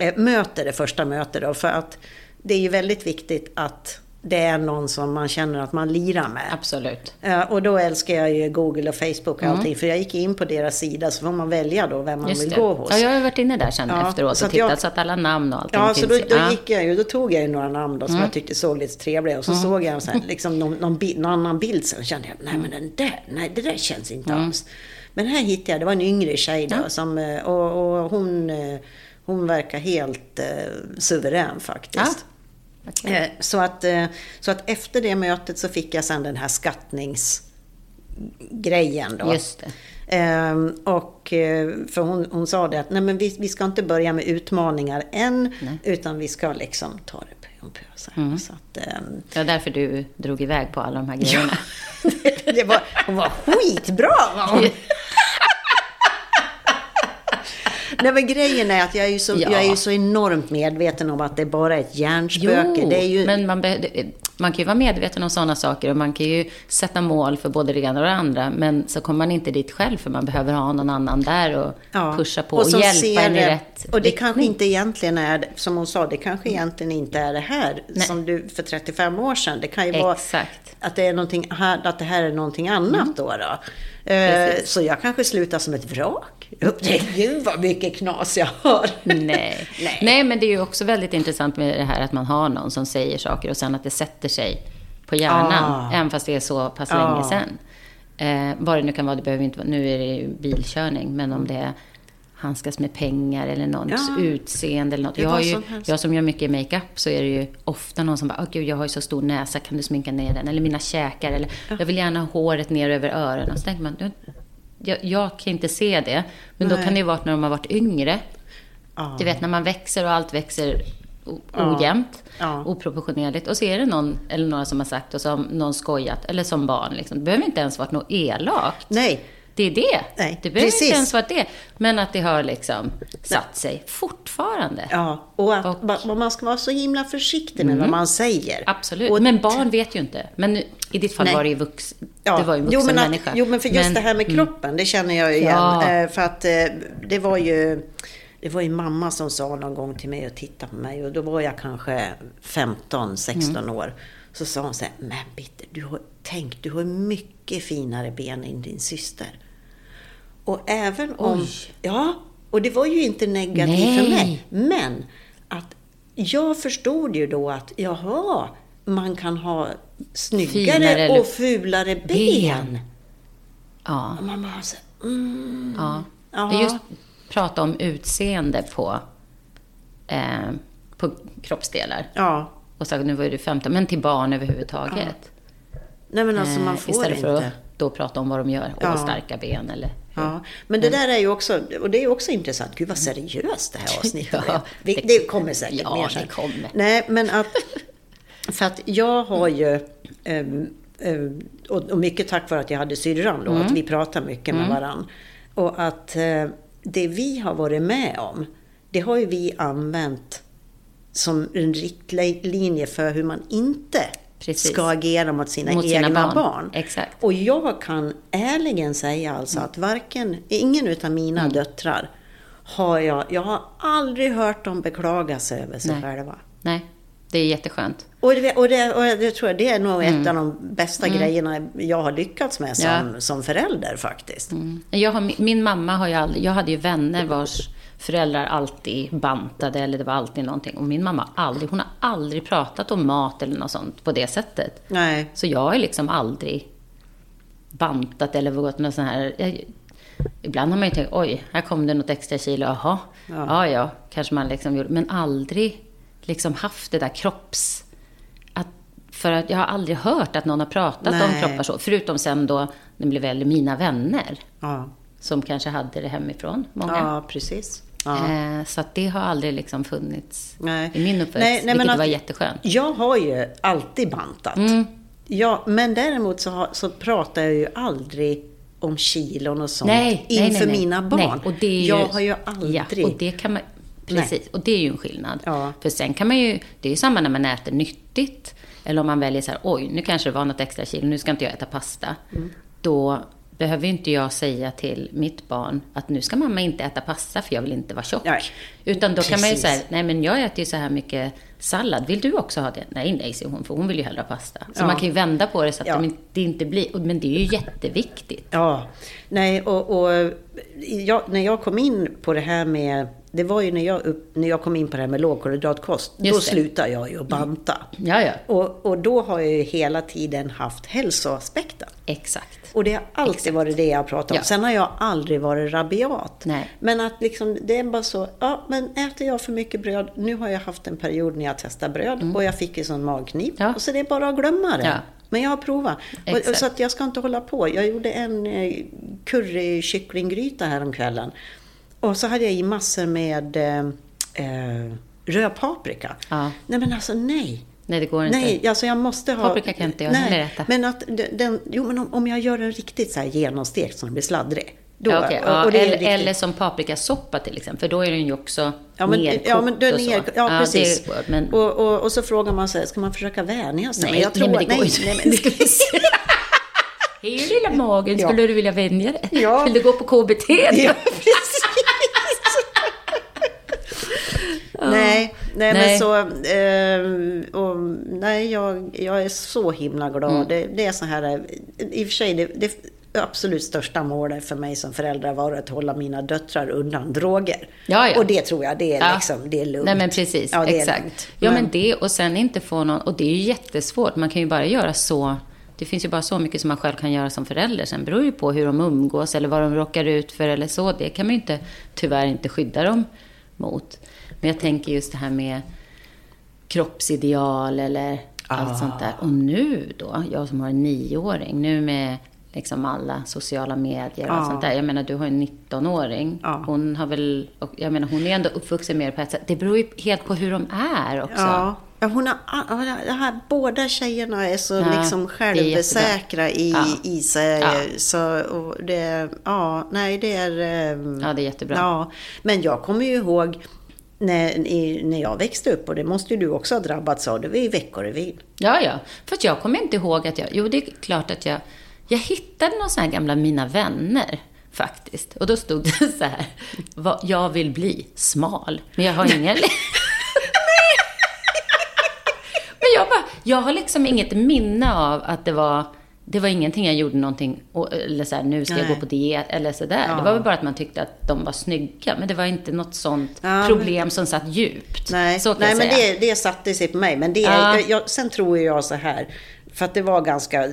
A: eh, möte, det första mötet då. För att det är ju väldigt viktigt att det är någon som man känner att man lirar med.
B: Absolut.
A: Eh, Och då älskar jag ju Google och Facebook och allting. För jag gick in på deras sida så får man välja då vem man
B: Just
A: vill
B: det.
A: gå hos.
B: Ja, jag har varit inne där sen
A: Ja,
B: efteråt
A: så
B: och
A: att jag-
B: tittat så att alla namn och allting
A: Ja, så
B: finns
A: då,
B: ju.
A: då
B: Ja.
A: gick jag ju, då tog jag ju några namn då som jag tyckte såg lite trevliga och så såg jag så här, liksom någon, någon, bi- någon annan bild sen kände jag, nej men den där, nej det där känns inte alls. Men här hittade jag, det var en yngre tjej då som, eh, och, och hon, eh, hon verkar helt eh, suverän faktiskt.
B: Okej.
A: Eh, Så att, eh, så att efter det mötet så fick jag sen den här skattningsgrejen då.
B: Just det.
A: Ehm, och eh, för hon, hon sa det att nej men vi, vi ska inte börja med utmaningar än, utan vi ska liksom ta det pö om pö. Så.
B: Mm.
A: så att, ehm,
B: Det var därför du drog iväg på alla de här grejerna.
A: det, det var, hon var skitbra var hon. Nej men grejen är att jag är ju så,
B: Ja.
A: jag är ju så enormt medveten om att det bara är ett hjärnspöke.
B: Jo,
A: det är ju,
B: men man, be- man kan ju vara medveten om sådana saker och man kan ju sätta mål för både det ena och det andra. Men så kommer man inte dit själv för man behöver ha någon annan där och pusha på och,
A: som
B: hjälpa en i rätt
A: Och det
B: riktning.
A: kanske inte egentligen är, som hon sa, det kanske egentligen inte är det här som du för 35 år sedan. Det kan ju vara
B: Exakt.
A: att det, är någonting här, att det här är någonting annat då. då. Eh.
B: Precis.
A: så jag kanske slutar som ett vrak. Gud vad mycket knas jag har.
B: Nej.
A: Nej.
B: Nej, men det är ju också väldigt intressant med det här att man har någon som säger saker och sen att det sätter sig på hjärnan.
A: Ah.
B: Även fast det är så pass
A: Ah.
B: länge sedan. Eh, vad det nu kan vara, det behöver inte vara, nu är det bilkörning, men om det är handskas med pengar eller någons
A: Ja.
B: utseende eller något. Jag, har ju, jag som gör mycket makeup så är det ju ofta någon som bara, åh gud jag har ju så stor näsa, kan du sminka ner den? Eller mina käkar, eller jag vill gärna ha håret ner över öronen. Så tänker man, "Du, jag, jag kan inte se det. Men då
A: Nej.
B: kan det ju vara när de har varit yngre.
A: Ja.
B: Du vet när man växer och allt växer ojämnt,
A: Ja.
B: oproportionerligt. Och så är det någon eller några som har sagt och som någon skojat, eller som barn. Liksom. Det behöver inte ens vara något elakt.
A: Nej,
B: Det är det.
A: Nej,
B: det behöver
A: precis.
B: inte ens vara det. Men att det har liksom satt sig fortfarande.
A: ja. Och att
B: Och- Mm.
A: ma- man ska vara så himla försiktig med vad man säger.
B: Absolut.
A: Och
B: men barn vet ju inte. Men i ditt fall
A: Nej.
B: var det ju vux,
A: Ja,
B: det var en vuxen
A: jo, men att,
B: människa.
A: Jo, men för just
B: Men-
A: det här med
B: mm.
A: kroppen, det känner jag ju igen.
B: Ja.
A: Eh, För att eh, det var ju... Det var ju mamma som sa någon gång till mig och tittade på mig och då var jag kanske 15, 16
B: Mm.
A: år. Så sa hon så här, men Bitte, du har, tänk, du har mycket finare ben än din syster. Och även om...
B: Oj.
A: Ja, och det var ju inte negativt
B: Nej.
A: för mig. Men att jag förstod ju då att, jaha, man kan ha snyggare
B: Finare
A: och fulare ben.
B: Ben. Ja.
A: Och man bara så, mm.
B: Ja.
A: Ja.
B: Det är just prata om utseende på, eh, på kroppsdelar.
A: Ja.
B: Och så, nu var du 15, men till barn överhuvudtaget.
A: Nej men alltså man
B: Eh,
A: får
B: Istället för
A: inte.
B: att då prata om vad de gör.
A: Ja.
B: Och starka ben eller...
A: Ja, men det där är ju också, och det är också intressant. Gud vad seriöst det här avsnittet
B: Ja, det-
A: Det kommer säkert
B: Ja,
A: mer
B: det
A: sen.
B: kommer.
A: Nej, men att... För att jag har ju... ehm, och, mycket tack vare att jag hade syrran då,
B: Mm.
A: att vi pratar mycket med varann. Och att eh, det vi har varit med om, det har ju vi använt som en riktlinje för hur man inte
B: Precis.
A: ska agera mot sina
B: Mot sina
A: egna
B: barn.
A: barn.
B: Exakt.
A: Och jag kan ärligen säga alltså att varken, ingen utav mina
B: Mm.
A: döttrar har jag, jag har aldrig hört dem beklaga sig över sig
B: Nej.
A: själva.
B: Nej, Det är jätteskönt.
A: Och det, och, det, och det tror jag det är nog ett av de bästa grejerna jag har lyckats med som,
B: Mm. Ja.
A: som förälder faktiskt.
B: Jag har, min mamma har ju aldrig, jag hade ju vänner vars föräldrar alltid bantade eller det var alltid någonting. Och min mamma aldrig, hon har aldrig pratat om mat eller något sånt på det sättet.
A: Nej.
B: Så jag har liksom aldrig bantat eller gått någon sån här... Jag, ibland har man ju tänkt, oj, här kom det något extra kilo, jaha.
A: Ja.
B: Ja, ja, kanske man liksom gjorde. Men aldrig liksom haft det där kropps... Att, för att jag har aldrig hört att någon har pratat om
A: Nej.
B: kroppar så. Förutom sen då, när det blev väl mina vänner.
A: Ja,
B: Som kanske hade det hemifrån, många.
A: ja precis. Ja.
B: Eh, så det har aldrig liksom funnits
A: Nej.
B: i min uppväxt.
A: Nej, nej,
B: vilket
A: att-
B: var jätteskönt.
A: Jag har ju alltid bantat.
B: Mm.
A: Ja, men däremot så, har, så pratar jag ju aldrig om kilon och sånt
B: Nej,
A: inför mina barn.
B: Nej, och det är ju,
A: jag har ju aldrig...
B: Ja, och det kan man... Precis, och det är ju en skillnad.
A: Ja.
B: För sen kan man ju... Det är ju samma när man äter nyttigt. Eller om man väljer så här, oj, nu kanske det var något extra kilo, nu ska inte jag äta pasta.
A: Mm.
B: Då behöver inte jag säga till mitt barn att nu ska mamma inte äta pasta för jag vill inte vara tjock.
A: Nej,
B: Utan då kan man ju
A: precis.
B: säga, nej men jag äter ju så här mycket sallad, vill du också ha det? Nej, nej, säger hon, för hon vill ju hellre ha pasta. Så
A: Ja.
B: man kan ju vända på det så att
A: Ja.
B: det inte blir, men det är ju jätteviktigt.
A: Ja, nej och, och jag, när jag kom in på det här med, det var ju när jag, upp, när jag kom in på det här med lågkolhydratkost, då
B: det.
A: slutade jag ju att banta.
B: Ja, ja,
A: Och, och då har jag ju hela tiden haft hälsoaspekten.
B: exakt.
A: Och det har alltid varit det jag pratat om.
B: Ja.
A: Sen har jag aldrig varit rabiat.
B: Nej.
A: Men att liksom, det är bara så, ja men äter jag för mycket bröd, nu har jag haft en period när jag testade bröd och jag fick ju sån magknip.
B: Mm. Ja.
A: Och så det är bara att glömma det.
B: Ja.
A: Men jag har provat. Och,
B: Exakt.
A: så att jag ska inte hålla på. Jag gjorde en eh, currykycklinggryta häromkvällen. Och så hade jag i massor med eh, eh, röd paprika.
B: Ja.
A: Nej men alltså nej.
B: Nej, det går inte.
A: Nej, alltså jag måste ha...
B: Paprika kan inte jag
A: nej,
B: heller äta.
A: Men att den, jo men om, om jag gör den riktigt så här genomstekt så den blir sladdrig. Då,
B: Ja,
A: och-
B: ja,
A: är
B: eller,
A: riktigt-
B: eller som paprikasoppa till exempel, för då är den ju också
A: Ja, men,
B: nerkokt
A: ja, men den
B: och så.
A: är, ja, precis.
B: det går, men,
A: och, och, och så frågar man sig, ska man försöka vänja sig?
B: nej,
A: men jag tror,
B: nej, men det går inte.
A: nej, men det.
B: Hej lilla magen,
A: Ja.
B: skulle du vilja vänja dig?
A: Ja.
B: Vill du gå på KBT?
A: ja, precis. Nej, nej, men
B: Nej.
A: så... Eh, och, nej, jag, jag är så himla glad.
B: Mm.
A: Det, det är så här... I och för sig, det, det absolut största målet för mig som förälder var att hålla mina döttrar undan droger.
B: Ja, ja.
A: Och det tror jag, det är,
B: Ja.
A: liksom, det är lugnt.
B: Nej men precis,
A: Ja, det är
B: exakt.
A: lugnt.
B: Ja men det och sen inte få någon, och det är ju jättesvårt, man kan ju bara göra så, det finns ju bara så mycket som man själv kan göra som förälder, sen beror ju på hur de umgås eller vad de råkar ut för eller så, det kan man ju inte, tyvärr inte skydda dem mot. Men jag tänker just det här med kroppsideal eller allt
A: Ah.
B: sånt där. Och nu då, jag som har en nioåring, nu med liksom alla sociala medier och
A: Ja.
B: sånt där. Jag menar, du har en 19-åring.
A: Ja.
B: Hon har väl, jag menar, hon är ändå uppvuxen mer på ett sätt. Det beror ju helt på hur de är också.
A: Ja. Hon har, det här, båda tjejerna är så
B: Ja,
A: liksom
B: det
A: självsäkra i,
B: Ja.
A: i sig.
B: Ja.
A: Så, och det, ja, nej det är... ehm,
B: Ja, det är jättebra.
A: Ja, men jag kommer ju ihåg när, när jag växte upp, och det måste ju du också ha drabbats av, det var ju Veckorevyn.
B: Ja, ja. För att jag kommer inte ihåg att jag... Jo, det är klart att jag... Jag hittade några sådana här gamla Mina vänner, faktiskt. Och då stod det så här. Vad, jag vill bli smal, men jag har ingen... men jag bara... Jag har liksom inget minne av att det var... Det var ingenting jag gjorde någonting, eller så här, nu ska jag
A: Nej.
B: gå på diet, eller sådär.
A: Ja.
B: Det var väl bara att man tyckte att de var snygga, men det var inte något sånt
A: Ja, men-
B: problem som satt djupt.
A: Nej,
B: så
A: nej
B: jag
A: men det, det satte sig på mig. Men det,
B: Ja.
A: jag, jag, sen tror jag så här, för att det var ganska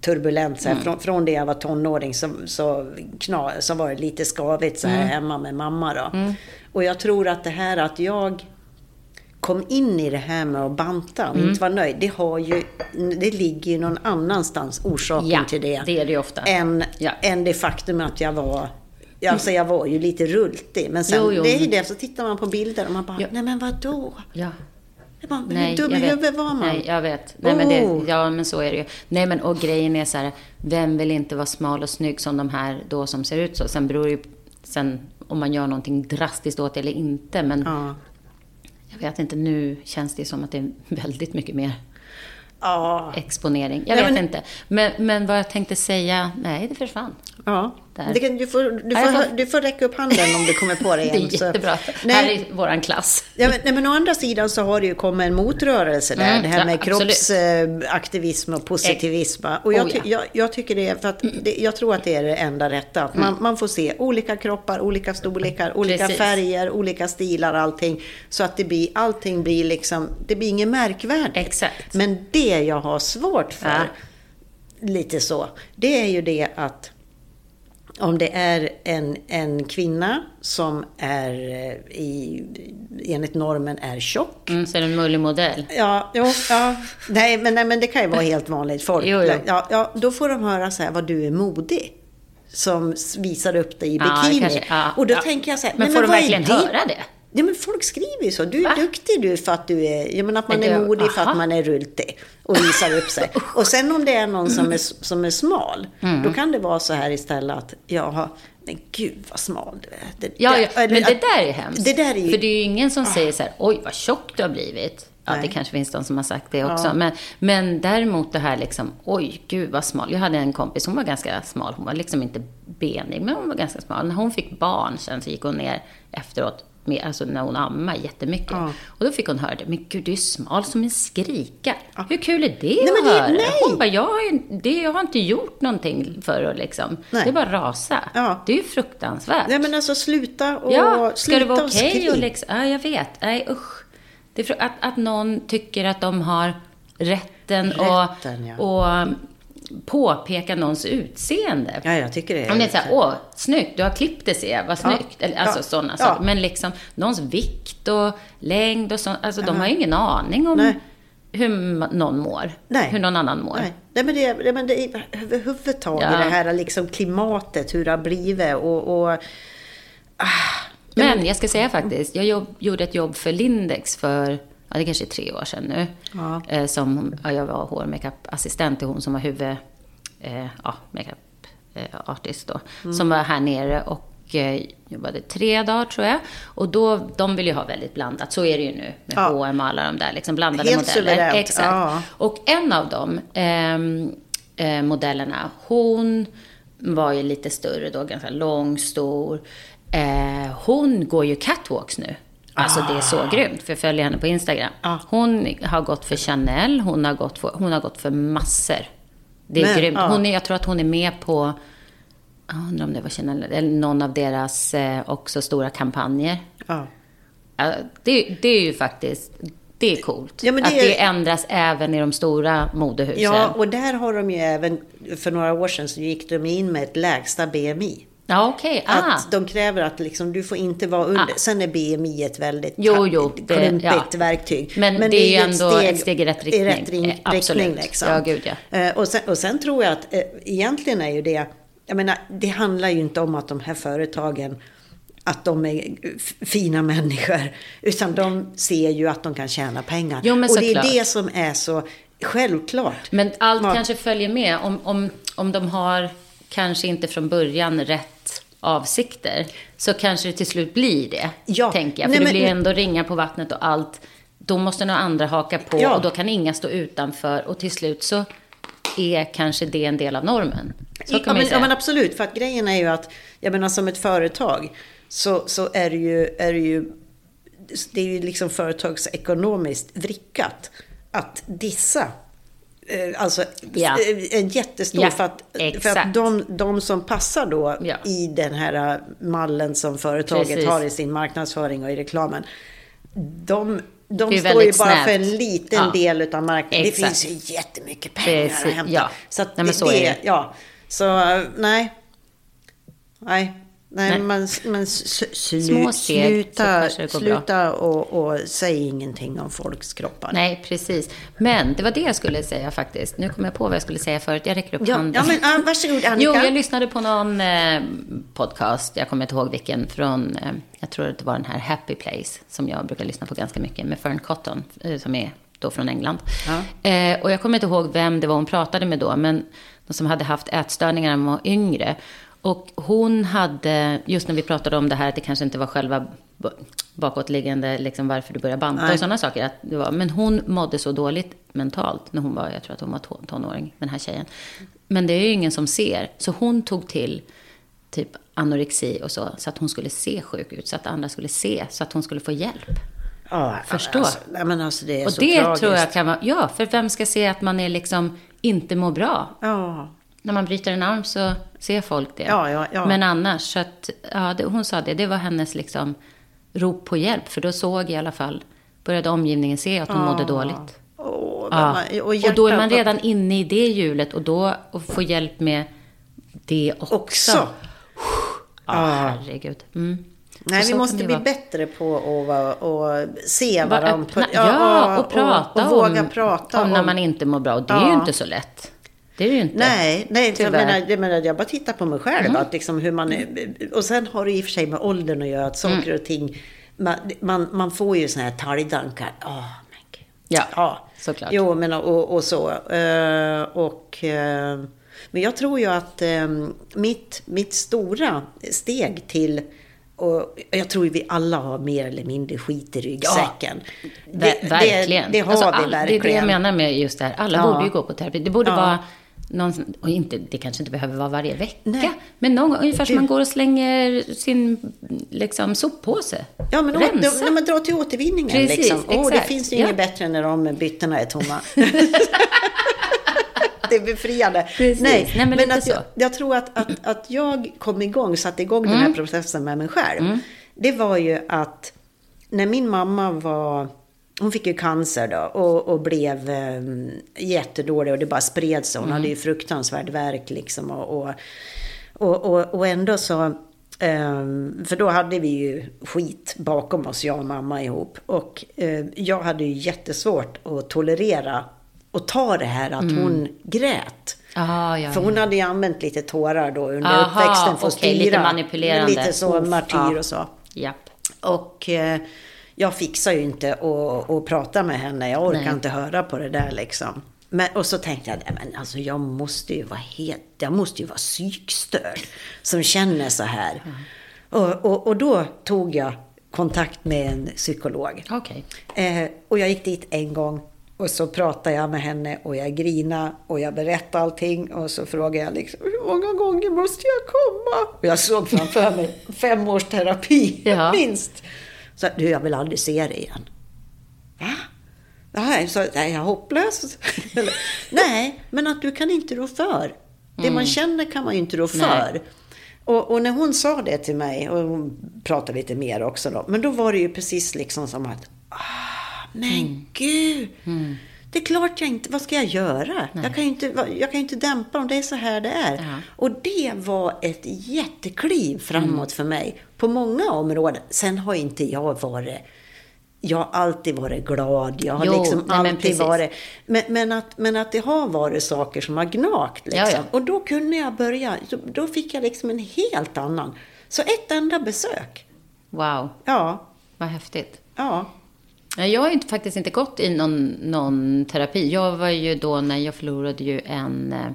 A: turbulent. Så här,
B: Mm.
A: från, från det jag var tonåring så, så, kna, så var det lite skavigt så här,
B: Mm.
A: hemma med mamma. Då. Och jag tror att det här att jag kom in i det här med att banta och
B: Mm.
A: inte vara nöjd. Det, har ju, det ligger ju någon annanstans orsaken
B: Ja,
A: till det.
B: det är det ju ofta.
A: Än,
B: Ja.
A: än det faktum att jag var Alltså jag var ju lite rultig. Men sen,
B: Jo, jo.
A: det är ju det, så tittar man på bilder och man bara,
B: Ja.
A: nej men vadå?
B: Ja.
A: Bara,
B: Nej,
A: hur dum i huvudet var man?
B: Nej, jag vet. Nej, men det,
A: Oh.
B: ja, men så är det ju. Nej, men och grejen är så här, vem vill inte vara smal och snygg som de här då som ser ut så? Sen beror det ju sen om man gör någonting drastiskt åt det eller inte. Men
A: Ja.
B: Jag vet inte, nu känns det som att det är väldigt mycket mer
A: Ja.
B: exponering. Jag vet
A: men-
B: inte. Men, men vad jag tänkte säga, nej, det försvann.
A: Ja,
B: Där.
A: det kan, du, får, du, får,
B: får-
A: du får räcka upp handen om du kommer på det
B: Det
A: igen.
B: är
A: så-
B: jättebra.
A: Nej,
B: Här är våran klass.
A: Ja, men, nej, men å andra sidan så har det ju kommit en motrörelse där.
B: Mm,
A: det här
B: ja,
A: med kroppsaktivism och positivism. Och jag,
B: Oh, ja.
A: jag, jag tycker det är, för att det, jag tror att det är det enda rätta. Att man, man får se olika kroppar, olika storlekar, olika
B: Precis.
A: färger, olika stilar, allting. Så att det blir, allting blir liksom, det blir inget märkvärdigt.
B: Exakt.
A: Men det jag har svårt för, lite så, det är ju det att om det är en, en kvinna som är eh, i, enligt normen är tjock.
B: Mm, så är det en mullig modell.
A: Ja, jo, ja. Nej, men, nej, men det kan ju vara helt vanligt folk.
B: Jo, jo.
A: Ja, ja, då får de höra så här vad du är modig. Som visar upp dig i
B: Ja,
A: bikini.
B: kanske, ja,
A: och då
B: ja.
A: tänker jag så här,
B: Men
A: nej,
B: får de verkligen
A: det?
B: höra det?
A: Ja, men folk skriver ju så. Du är
B: Va?
A: duktig du för att du är, jag menar att man
B: Men
A: är
B: det-
A: modig för att man är rultig och visar upp sig. Och sen om det är någon som är, som är smal,
B: Mm.
A: då kan det vara så här istället att, ja, men gud vad smal du är. Det,
B: Ja, ja, men det där är hemskt.
A: Det där är ju,
B: För det är ju ingen som säger så här, oj vad tjock du har blivit. Ja,
A: Nej.
B: det kanske finns de som har sagt det också.
A: Ja.
B: Men, men däremot det här liksom, oj gud vad smal. Jag hade en kompis, hon var ganska smal. Hon var liksom inte benig, men hon var ganska smal. När hon fick barn sen så gick hon ner efteråt, med, alltså när hon ammade jättemycket.
A: Ja.
B: Och då fick hon höra det, men gud du är smal som en skrika. Hur kul är det
A: Nej,
B: att
A: det-
B: höra?
A: nej.
B: Hon bara, jag har, det, jag har inte gjort någonting för att liksom,
A: Nej.
B: det är bara rasa.
A: Ja.
B: Det är ju fruktansvärt.
A: nej men alltså sluta och,
B: Ja, ska
A: sluta
B: det vara
A: och
B: okej
A: skriv.
B: och liksom, ja jag vet, nej usch. Det är att, att någon tycker att de har rätten,
A: Rätten, ja.
B: och, och påpeka någons utseende.
A: Ja, jag tycker det.
B: Om det är så här, åh, snyggt, du har klippt det ser jag, vad
A: Ja.
B: snyggt. Eller, alltså
A: Ja.
B: sådana
A: Ja.
B: saker. Men liksom, någons vikt och längd och sånt, alltså de har ju ingen aning om
A: Nej.
B: hur någon mår.
A: Nej.
B: Hur någon annan mår.
A: Nej, nej men det, nej, men det är överhuvudtaget
B: Ja.
A: det här liksom klimatet, hur det har blivit och... och
B: Men jag ska säga faktiskt, jag jobb, gjorde ett jobb för Lindex för, ja det kanske är tre år sedan nu.
A: Ja.
B: Eh, som, ja, jag var hår och makeup-assistent till hon som var huvud, eh, ja, makeup eh, artist då. Som var här nere och eh, jobbade tre dagar tror jag. Och då, de vill ju ha väldigt blandat, så är det ju nu med
A: Ja.
B: H&M och alla de där liksom blandade
A: Helt
B: modeller.
A: suveränt,
B: Exakt.
A: ja.
B: Och en av de ehm, eh, modellerna, hon var ju lite större då, ganska lång, stor. Eh, hon går ju catwalks nu. Alltså det är så grymt, för jag följer henne på Instagram.
A: Ah.
B: Hon har gått för Chanel, hon har gått för, hon har gått för massor. Det är
A: Men,
B: grymt.
A: ja.
B: Hon är, jag tror att hon är med på, jag undrar om det var Chanel, eller någon av deras eh, också stora kampanjer. det, det är ju faktiskt, det är coolt.
A: Ja, det
B: att
A: är-
B: det ändras även i de stora modehusen.
A: ja, och där har de ju även, för några år sedan så gick de in med ett lägsta BMI.
B: Ja, okej. Ah.
A: Att de kräver att liksom, du får inte vara under.
B: Ah.
A: Sen är BMI ett väldigt
B: Jo, jo, det-
A: klumpigt
B: ja.
A: verktyg.
B: Men det är ju ändå ett steg i rätt riktning.
A: I rätt ring,
B: Eh, absolut.
A: riktning liksom.
B: Ja, gud, ja.
A: Eh, Och, sen, och sen tror jag att eh, egentligen är ju det, jag menar, det handlar ju inte om att de här företagen att de är fina människor. Utan de ser ju att de kan tjäna pengar.
B: Jo, men
A: och det är det som är så självklart.
B: Men allt
A: Ja.
B: kanske följer med. Om, om, om de har kanske inte från början rätt avsikter, så kanske det till slut blir det.
A: Ja.
B: Tänker jag. För
A: Nej,
B: det blir ändå ringa på vattnet och allt. Då måste några andra haka på
A: Ja.
B: och då kan inga stå utanför. Och till slut så är kanske det en del av normen. Så kan
A: ja, men, ja men absolut, för att grejen är ju att, jag menar som ett företag, så, så är det ju, är det ju, det är ju liksom företagsekonomiskt vrickat att dissa. Eh, Alltså
B: Ja.
A: eh, en jättestor,
B: Ja,
A: för att, för att de, de som passar då
B: Ja.
A: i den här eh, mallen som företaget
B: Precis.
A: har i sin marknadsföring och i reklamen. De, de
B: Det
A: står ju bara
B: snävt.
A: för en liten del av marknaden. Det
B: Exakt.
A: finns ju jättemycket pengar
B: Precis,
A: att hämta. Så att
B: Nej,
A: det,
B: så är det.
A: Ja, så nej. Nej. Nej,
B: Nej.
A: men sl, slu,
B: Små steg,
A: sluta, sluta och, och säg ingenting om folks kroppar.
B: Nej, precis. Men det var det jag skulle säga faktiskt. Nu kom jag på vad jag skulle säga förut. Jag räcker upp
A: Ja,
B: handen.
A: ja men ah, varsågod Annika.
B: Jo, jag lyssnade på någon eh, podcast, jag kommer inte ihåg vilken, från, eh, jag tror att det var den här Happy Place, som jag brukar lyssna på ganska mycket, med Fern Cotton, eh, som är då från England. Eh, och jag kommer inte ihåg vem det var hon pratade med då, men de som hade haft ätstörningar när de var yngre. Och hon hade, just när vi pratade om det här, att det kanske inte var själva bakåtliggande, liksom varför du började banta
A: Nej.
B: och sådana saker. Att det var, men hon mådde så dåligt mentalt när hon var, jag tror att hon var to- tonåring, den här tjejen. Men det är ju ingen som ser. Så hon tog till typ anorexi och så, så att hon skulle se sjuk ut, så att andra skulle se, så att hon skulle få hjälp.
A: Ja,
B: Förstå.
A: Alltså, nej, alltså det
B: Och det
A: tragiskt.
B: tror jag kan vara, ja, för vem ska se att man är liksom inte mår bra?
A: Ja,
B: När man bryter en arm så ser folk det.
A: Ja, ja, ja.
B: Men annars, så att, ja, det, hon sa det, det var hennes liksom rop på hjälp. För då såg i alla fall, började omgivningen se att hon mådde dåligt.
A: Åh, men
B: Ja.
A: man-
B: Och,
A: hjärtat
B: då är man redan inne i det hjulet och då och få hjälp med det också.
A: Också.
B: Ja, herregud. Mm.
A: Nej, vi måste bli
B: vara.
A: bättre på att vara- och se
B: Vara
A: varandra.
B: öppna, ja, och, prata
A: och, våga
B: om,
A: prata
B: om när man inte mår bra. Och det är ju
A: Ja.
B: inte så lätt. Det är det ju inte.
A: Nej, nej jag, menar, jag, menar, jag bara tittar på mig själv.
B: Mm.
A: Att liksom hur man är, och sen har det i och för sig med åldern att göra. Att saker
B: Mm.
A: och ting, man, man, man får ju såna här talgdankar. Åh, men gud.
B: Ja,
A: Ja,
B: såklart.
A: Jo, men och, och så. Eh, och, eh, men jag tror ju att eh, mitt, mitt stora steg till och jag tror ju vi alla har mer eller mindre skit i ryggsäcken.
B: Ver- verkligen.
A: Det, det har
B: Alltså,
A: vi
B: all-
A: verkligen.
B: Det är det jag menar med just det här. Alla
A: Ja.
B: borde ju gå på terapi. Det borde
A: Ja.
B: vara någon, och inte, det kanske inte behöver vara varje vecka.
A: Nej.
B: Men någon gång, ungefär som man går och slänger sin liksom, soppåse.
A: Ja, men, å,
B: Rensa.
A: då, men dra till återvinningen.
B: Precis,
A: liksom. Åh, det finns ju
B: Ja.
A: inget bättre än när de byttorna är tomma. det är befriande.
B: Precis. Nej, men lite
A: att jag, jag tror att, att, att jag kom igång, satte igång den
B: Mm.
A: här processen med mig själv. Det var ju att när min mamma var... Hon fick ju cancer då och, och blev eh, jättedålig och det bara spred sig. Hon
B: Mm.
A: hade ju fruktansvärd värk liksom. Och, och, och, och, ändå så... ehm, för då hade vi ju skit bakom oss, jag och mamma ihop. Och eh, jag hade ju jättesvårt att tolerera och ta det här att hon grät.
B: Ah, ja,
A: För hon hade ju använt lite tårar då under
B: Aha,
A: uppväxten för att
B: okej,
A: styra.
B: lite manipulerande.
A: Lite så,
B: Uff,
A: martyr
B: ja.
A: och så.
B: Japp.
A: Och eh, jag fixar ju inte att, att prata med henne. Jag orkar
B: Nej.
A: inte höra på det där liksom. Men, och så tänkte jag, nej, men alltså jag måste ju vara helt, jag måste ju vara psykstörd som känner så här. Och, och, och då tog jag kontakt med en psykolog.
B: Okej.
A: Eh, och jag gick dit en gång och så pratade jag med henne och jag grinade och jag berättade allting och så frågade jag liksom hur många gånger måste jag komma? Och jag såg framför mig fem års terapi,
B: Ja.
A: minst. Så du, jag vill aldrig se dig igen. Va? Nej, så, nej, jag är hopplös. Nej, men att du kan inte rå för. Det man känner kan man ju inte rå för. Och, och när hon sa det till mig, och hon pratade lite mer också då, men då var det ju precis liksom som att, ah, men gud. Det är klart jag inte, vad ska jag göra? Jag kan ju inte, jag kan inte dämpa dem, det är så här det är.
B: Ja.
A: Och det var ett jättekliv framåt för mig på många områden. Sen har inte jag varit jag har alltid varit glad. Jag har
B: Jo,
A: liksom
B: nej, men
A: alltid
B: precis.
A: varit... Men, men, att, men att det har varit saker som har gnagt. Liksom.
B: Ja, ja.
A: Och då kunde jag börja. Då fick jag liksom en helt annan. Så ett enda besök.
B: Wow,
A: Ja,
B: vad häftigt.
A: ja.
B: Jag har ju faktiskt inte gått i någon, någon terapi. Jag var ju då när jag förlorade ju en eh,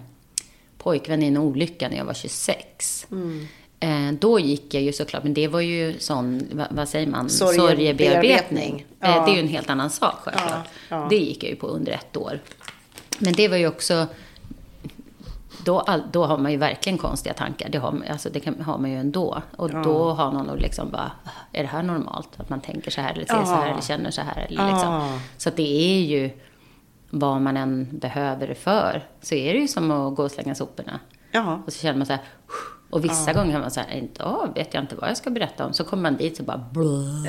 B: pojkvän i en olycka när jag var 26. Eh, då gick jag ju såklart, men det var ju sån, vad, vad säger man,
A: sorgebearbetning. Ja.
B: Eh, det är ju en helt annan sak självklart.
A: Ja, ja.
B: Det gick jag ju på under ett år. Men det var ju också, då, all, då har man ju verkligen konstiga tankar. Det har, alltså det kan, har man ju ändå. Och då har någon liksom bara, är det här normalt? Att man tänker så här, eller ser så här,
A: Ja.
B: eller känner så här. Eller
A: Ja.
B: liksom. Så att det är ju, vad man än behöver det för, så är det ju som att gå och slänga soporna.
A: ja.
B: Och så känner man så här, och vissa gånger har man inte, oh, vet jag inte vad jag ska berätta om. Så kommer man dit och bara.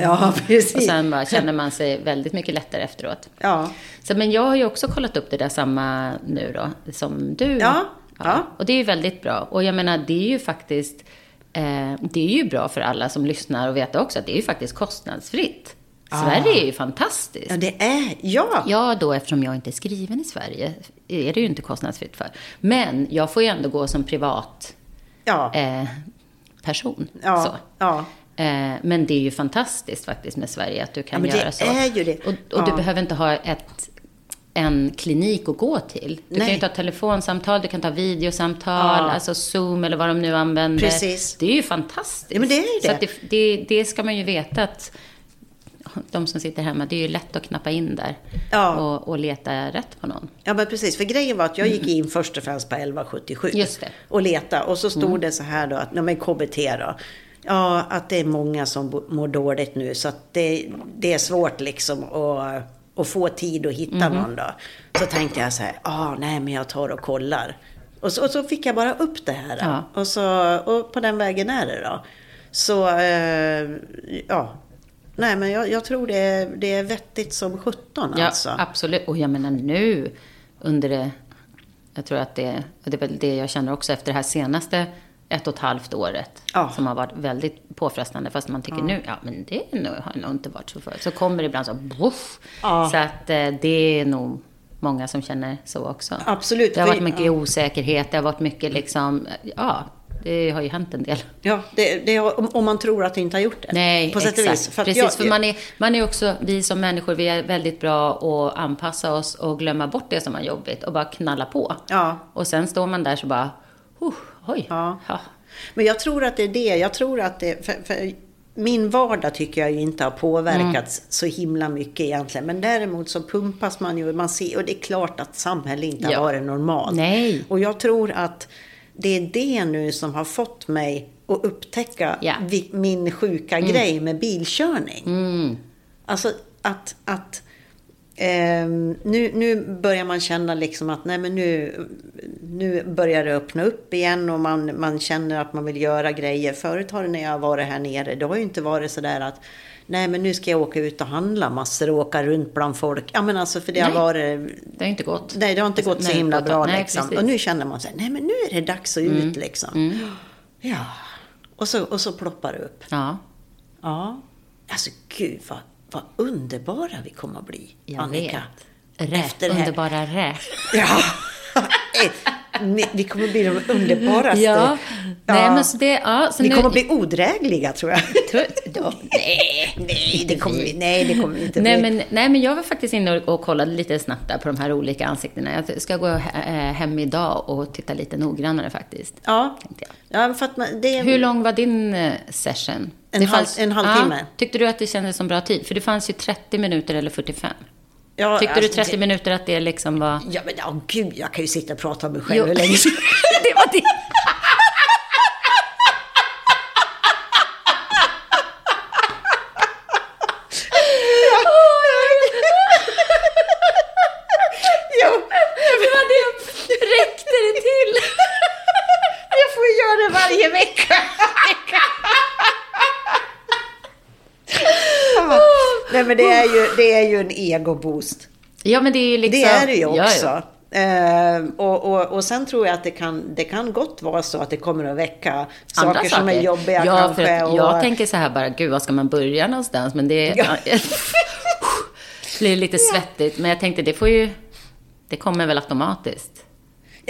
A: Ja, precis.
B: Och sen bara känner man sig väldigt mycket lättare efteråt.
A: Ja.
B: Så, men jag har ju också kollat upp det där samma nu då, som du.
A: Ja, ja.
B: Och det är ju väldigt bra. Och jag menar, det är ju faktiskt, eh, det är ju bra för alla som lyssnar och veta också att det är ju faktiskt kostnadsfritt. Sverige är ju fantastiskt.
A: Ja, det är... Ja.
B: Ja, då eftersom jag inte är skriven i Sverige är det ju inte kostnadsfritt för. Men jag får ju ändå gå som privat
A: Ja.
B: eh, person.
A: Ja.
B: Så.
A: ja.
B: Eh, men det är ju fantastiskt faktiskt med Sverige att du kan
A: Ja,
B: göra så.
A: är ju det.
B: Och, och du behöver inte ha ett, en klinik att gå till. Du kan
A: Nej.
B: ju ta telefonsamtal, du kan ta videosamtal,
A: Ja.
B: alltså Zoom eller vad de nu använder.
A: Precis.
B: Det är ju fantastiskt.
A: Ja, men det är ju
B: Så
A: det.
B: att det, det, det ska man ju veta att de som sitter hemma, det är ju lätt att knappa in där
A: Ja.
B: och, och leta rätt på någon.
A: Ja men precis, för grejen var att jag gick in först och främst på 1177.
B: Just det.
A: Och leta och så stod det så här då att, nej men KBT då. Ja, att det är många som mår dåligt nu så att det, det är svårt liksom att, att få tid att hitta någon då. Så tänkte jag så här, ah, nej men jag tar och kollar. Och så, och så fick jag bara upp det här.
B: Ja.
A: Och, så, och på den vägen är det då. Så, eh, ja. Nej men jag, jag tror det är, det är vettigt som 17
B: Ja,
A: alltså.
B: absolut. Och jag menar nu under det, jag tror att det, och det är väl det jag känner också efter det här senaste ett och ett halvt året.
A: Ja.
B: Som har varit väldigt påfrestande. Fast man tycker nu, ja men det nog, har nog inte varit så förut. Så kommer det ibland så, boff.
A: Ja.
B: Så att eh, det är nog många som känner så också.
A: Absolut,
B: Det har varit mycket osäkerhet, det har varit mycket liksom, ja, det har ju hänt en del.
A: Ja, det, det, om, om man tror att det inte har gjort det.
B: Nej,
A: på sätt och
B: exakt.
A: vis. För
B: Precis,
A: jag-
B: för man är, man är också, vi som människor, vi är väldigt bra att anpassa oss och glömma bort det som är jobbigt och bara knalla på.
A: Ja.
B: Och sen står man där så bara, oh, oj.
A: Ja.
B: Ja.
A: Men jag tror att det är det. Jag tror att det... För, för min vardag tycker jag ju inte har påverkats
B: Mm.
A: så himla mycket egentligen. Men däremot så pumpas man ju. Man ser, och det är klart att samhället inte
B: Ja.
A: har varit normalt.
B: Nej.
A: Och jag tror att det är det nu som har fått mig att upptäcka
B: Ja.
A: vi, min sjuka grej med bilkörning.
B: Mm.
A: Alltså att, att ehm, nu, nu börjar man känna liksom att nej men nu, nu börjar det öppna upp igen och man, man känner att man vill göra grejer. Förut har det när jag har varit här nere, det har ju inte varit sådär att nej men nu ska jag åka ut och handla massor och åka runt bland folk. Ja men alltså för det har
B: Nej.
A: varit
B: Det har inte gått.
A: Nej, det har inte
B: Alltså,
A: gått så
B: nej,
A: himla
B: gått-
A: bra
B: nej,
A: liksom.
B: precis.
A: Och nu känner man sig, nej men nu är det dags att ut liksom. Ja. Och så, och så ploppar det upp.
B: Ja,
A: Ja. Alltså gud vad, vad underbara vi kommer att bli,
B: jag
A: Annika.
B: vet. Rä,
A: Efter
B: underbara rä.
A: Ja. Ni- vi kommer bli de underbaraste.
B: Ja, nej men så det, ja, så
A: Vi
B: nu,
A: kommer bli odrägliga tror jag.
B: Ja, nej,
A: nej, det kommer vi, nej, det kommer vi inte
B: Nej
A: bli.
B: men, nej, men jag var faktiskt inne och, och kollade lite snabbt där på de här olika ansiktena. Jag ska gå eh, hem idag och titta lite noggrannare faktiskt.
A: Ja, ja för att man, det.
B: Hur lång var din eh, session?
A: En halv- en halvtimme.
B: Ja, tyckte du att det kändes som bra tid? För det fanns ju 30 minuter eller 45.
A: Ja,
B: Tyckte
A: alltså,
B: du 30
A: det-
B: minuter att det liksom var...
A: Ja, men ja, gud, jag kan ju sitta och prata om mig själv
B: Jo.
A: hur länge som
B: det var det.
A: Jo,
B: Det var det. Räckte det till?
A: jag får ju göra det varje vecka. Ja. Nej, men det är ju, det är ju en egoboost.
B: Ja, men det är ju liksom...
A: Det är det ju
B: Ja, ja.
A: också. Eh, och, och, och sen tror jag att det kan, det kan gott vara så att det kommer att väcka
B: Andra
A: saker, som är jobbiga
B: ja,
A: kanske.
B: För att
A: och,
B: jag tänker så här bara, gud, var ska man börja någonstans? Men det
A: Ja.
B: blir lite svettigt. Men jag tänkte, det får ju... Det kommer väl automatiskt.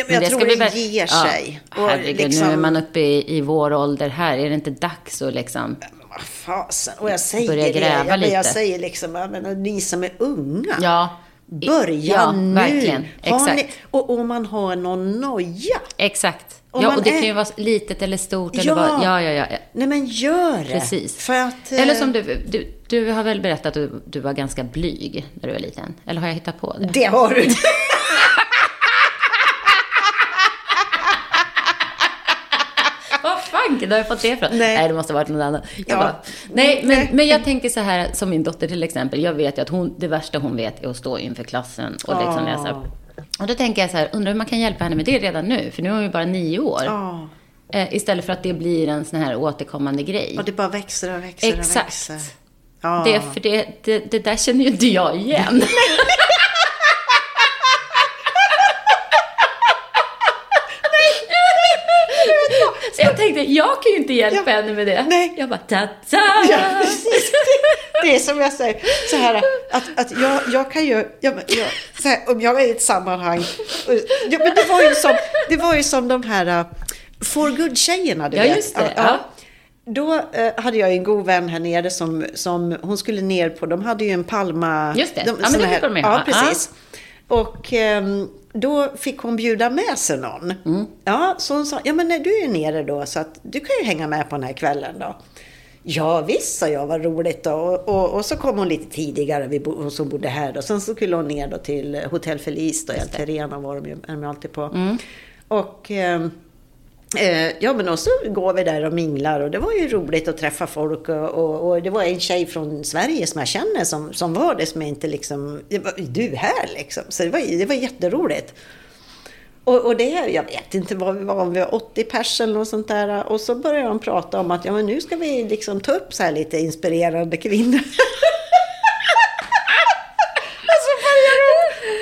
A: Ja, men jag
B: det
A: tror
B: ska bli
A: det
B: väl-
A: ger
B: Ja,
A: sig. Och
B: Herregud,
A: liksom-
B: nu är man uppe i, i vår ålder här. Är det inte dags att liksom...
A: Vad fasen. Och jag säger
B: Börja
A: det.
B: gräva
A: Ja, men jag
B: lite.
A: säger liksom, jag menar, ni som är unga.
B: Ja.
A: Börja
B: ja,
A: nu.
B: verkligen. Exakt.
A: Ni, och om man har någon noja.
B: Exakt.
A: Om
B: ja, och det
A: är-
B: kan ju vara litet eller stort. Eller
A: Ja.
B: vad, ja, ja, ja.
A: Nej men gör det.
B: Precis.
A: För att, eh,
B: Eller som du, du, du har väl berättat att du, du var ganska blyg när du var liten? Eller har jag hittat på det?
A: Det har du.
B: Fan har jag fått det ifrån?
A: Nej.
B: Nej, det måste ha varit något annat. Jag
A: Ja.
B: bara, nej, men,
A: Nej.
B: men jag tänker så här, som min dotter till exempel. Jag vet ju att hon, det värsta hon vet är att stå inför klassen och liksom
A: Ah.
B: läsa. Och då tänker jag så här, undrar hur man kan hjälpa henne med det redan nu? För nu är hon ju bara nio år.
A: Ja.
B: Eh, istället för att det blir en sån här återkommande grej.
A: Och det bara växer och växer och
B: Exakt.
A: växer. Ja.
B: Det, för det, det, det där känner ju inte jag igen. Så jag tänkte, jag kan ju inte hjälpa
A: Ja.
B: henne med det.
A: Nej.
B: Jag bara, ta-ta!
A: Ja, precis. Det är som jag säger, så här, att, att jag, jag kan ju, jag, jag, här, om jag är i ett sammanhang, ja, men det var ju som, det var ju som de här uh, For Good-tjejerna, du
B: Ja,
A: vet.
B: just det, ja.
A: Då eh, hade jag en god vän här nere som, som hon skulle ner på, de hade ju en Palma...
B: Just det.
A: De,
B: Ja, men det
A: här,
B: de med.
A: Ja,
B: Ja.
A: Och ehm, då fick hon bjuda med sig någon.
B: Mm.
A: Ja, så hon sa, ja men när du är nere då så att du kan ju hänga med på den här kvällen då. Ja visst, sa jag, vad roligt. Då. Och, och, och så kom hon lite tidigare, vi bo, hon som bodde här. Då. Sen så skulle hon ner då till Hotell Felice, då, i Terena var de ju, är de alltid på.
B: Mm.
A: Och eh, Eh, ja, men och så går vi där och minglar och det var ju roligt att träffa folk. Och, och, och det var en tjej från Sverige som jag känner som, som var det, som jag inte liksom, var, du här liksom. Så det var, det var jätteroligt. Och, och det, jag vet inte vad vi var, om vi var 80 pers eller något sånt där. Och så började de prata om att ja, men nu ska vi liksom ta upp så här lite inspirerande kvinnor. och så började de,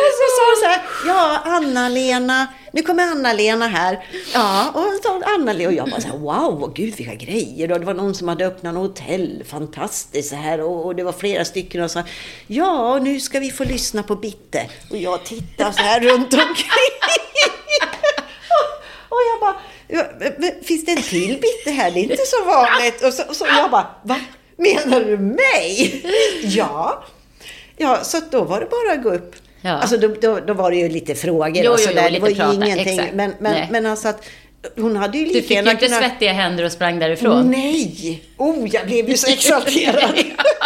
A: och så sa de så här, ja Anna-Lena, nu kommer Anna-Lena här. Ja, och så Anna-Lena och jag bara så här, wow, gud vilka grejer. Och det var någon som hade öppnat något hotell, fantastiskt så här. Och, och det var flera stycken och sa, ja, nu ska vi få lyssna på Bitte. Och jag tittar så här runt omkring. och jag bara, finns det en till Bitte här? Det är inte så vanligt. Och så, och så jag bara, va? Menar du mig? ja. Ja, så då var det bara att gå upp.
B: Ja.
A: Alltså då, då, då var det ju lite frågor
B: Jo,
A: och
B: jo,
A: sådär.
B: jo,
A: det
B: lite
A: var ju
B: prata,
A: ingenting.
B: exakt.
A: Men, men,
B: Nej.
A: men alltså att hon hade ju
B: Du
A: lika
B: fick ju
A: gärna
B: inte
A: kunnat...
B: svettiga händer och sprang därifrån.
A: Nej! Oh, jag blev ju så exalterad.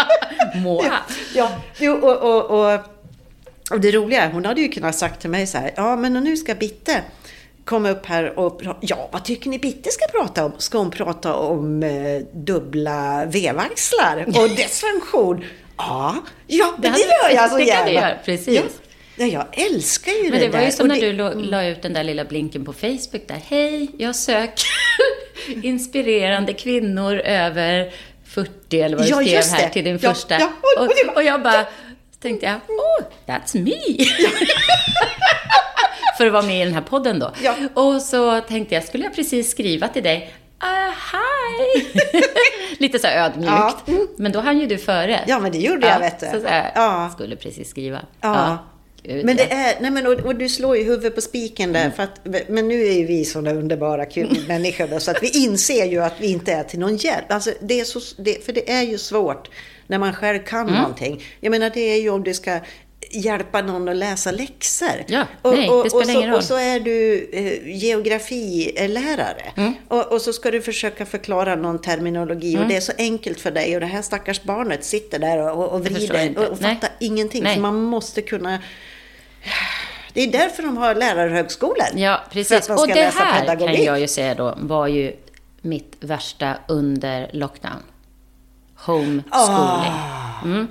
B: Moa.
A: ja, jo, och, och, och, och det roliga är, hon hade ju kunnat sagt till mig så här, ja men nu ska Bitte komma upp här och ja, vad tycker ni Bitte ska prata om? Ska hon prata om eh, dubbla vevaxlar och dess funktion? Ja, ja, det,
B: hade-
A: gör jag så
B: det kan
A: gärna.
B: du göra, precis.
A: Ja, ja, jag älskar ju
B: Men det var
A: där.
B: ju som när
A: det-
B: du la, la ut den där lilla blinken på Facebook där. Hej, jag söker inspirerande kvinnor över 40 eller vad du
A: Ja,
B: skrev här
A: det.
B: till din
A: Ja,
B: första.
A: ja, och-
B: och,
A: det var-
B: och jag bara tänkte jag, oh, that's me. För att vara med i den här podden då.
A: Ja.
B: Och så tänkte jag, skulle jag precis skriva till dig? Uh, hi! Lite så ödmjukt.
A: Ja.
B: Men då hann ju du före.
A: Ja, men det gjorde jag, vet du.
B: Så, så här,
A: Ja.
B: skulle precis skriva.
A: Ja. Men det är, nej men och, och du slår ju huvudet på spiken där. För att, men nu är ju vi sådana underbara kul människor då, så att vi inser ju att vi inte är till någon hjälp. Alltså, det är så, det, för det är ju svårt när man själv kan
B: Mm.
A: någonting. Jag menar det är ju om du ska hjälpa någon att läsa läxor.
B: Ja,
A: och,
B: nej,
A: och, och så. Och så är du eh, geografilärare.
B: Mm.
A: Och, så ska du försöka förklara någon terminologi.
B: Mm.
A: Och det är så enkelt för dig. Och det här stackars barnet sitter där och, vrider och, och
B: Nej.
A: fattar ingenting.
B: Nej.
A: Så man måste kunna... Det är därför de har lärarhögskolor.
B: Ja, precis. Och det här
A: pedagogik.
B: kan jag ju säga då var ju mitt värsta under lockdown. Homeschooling.
A: Ah.
B: Mm.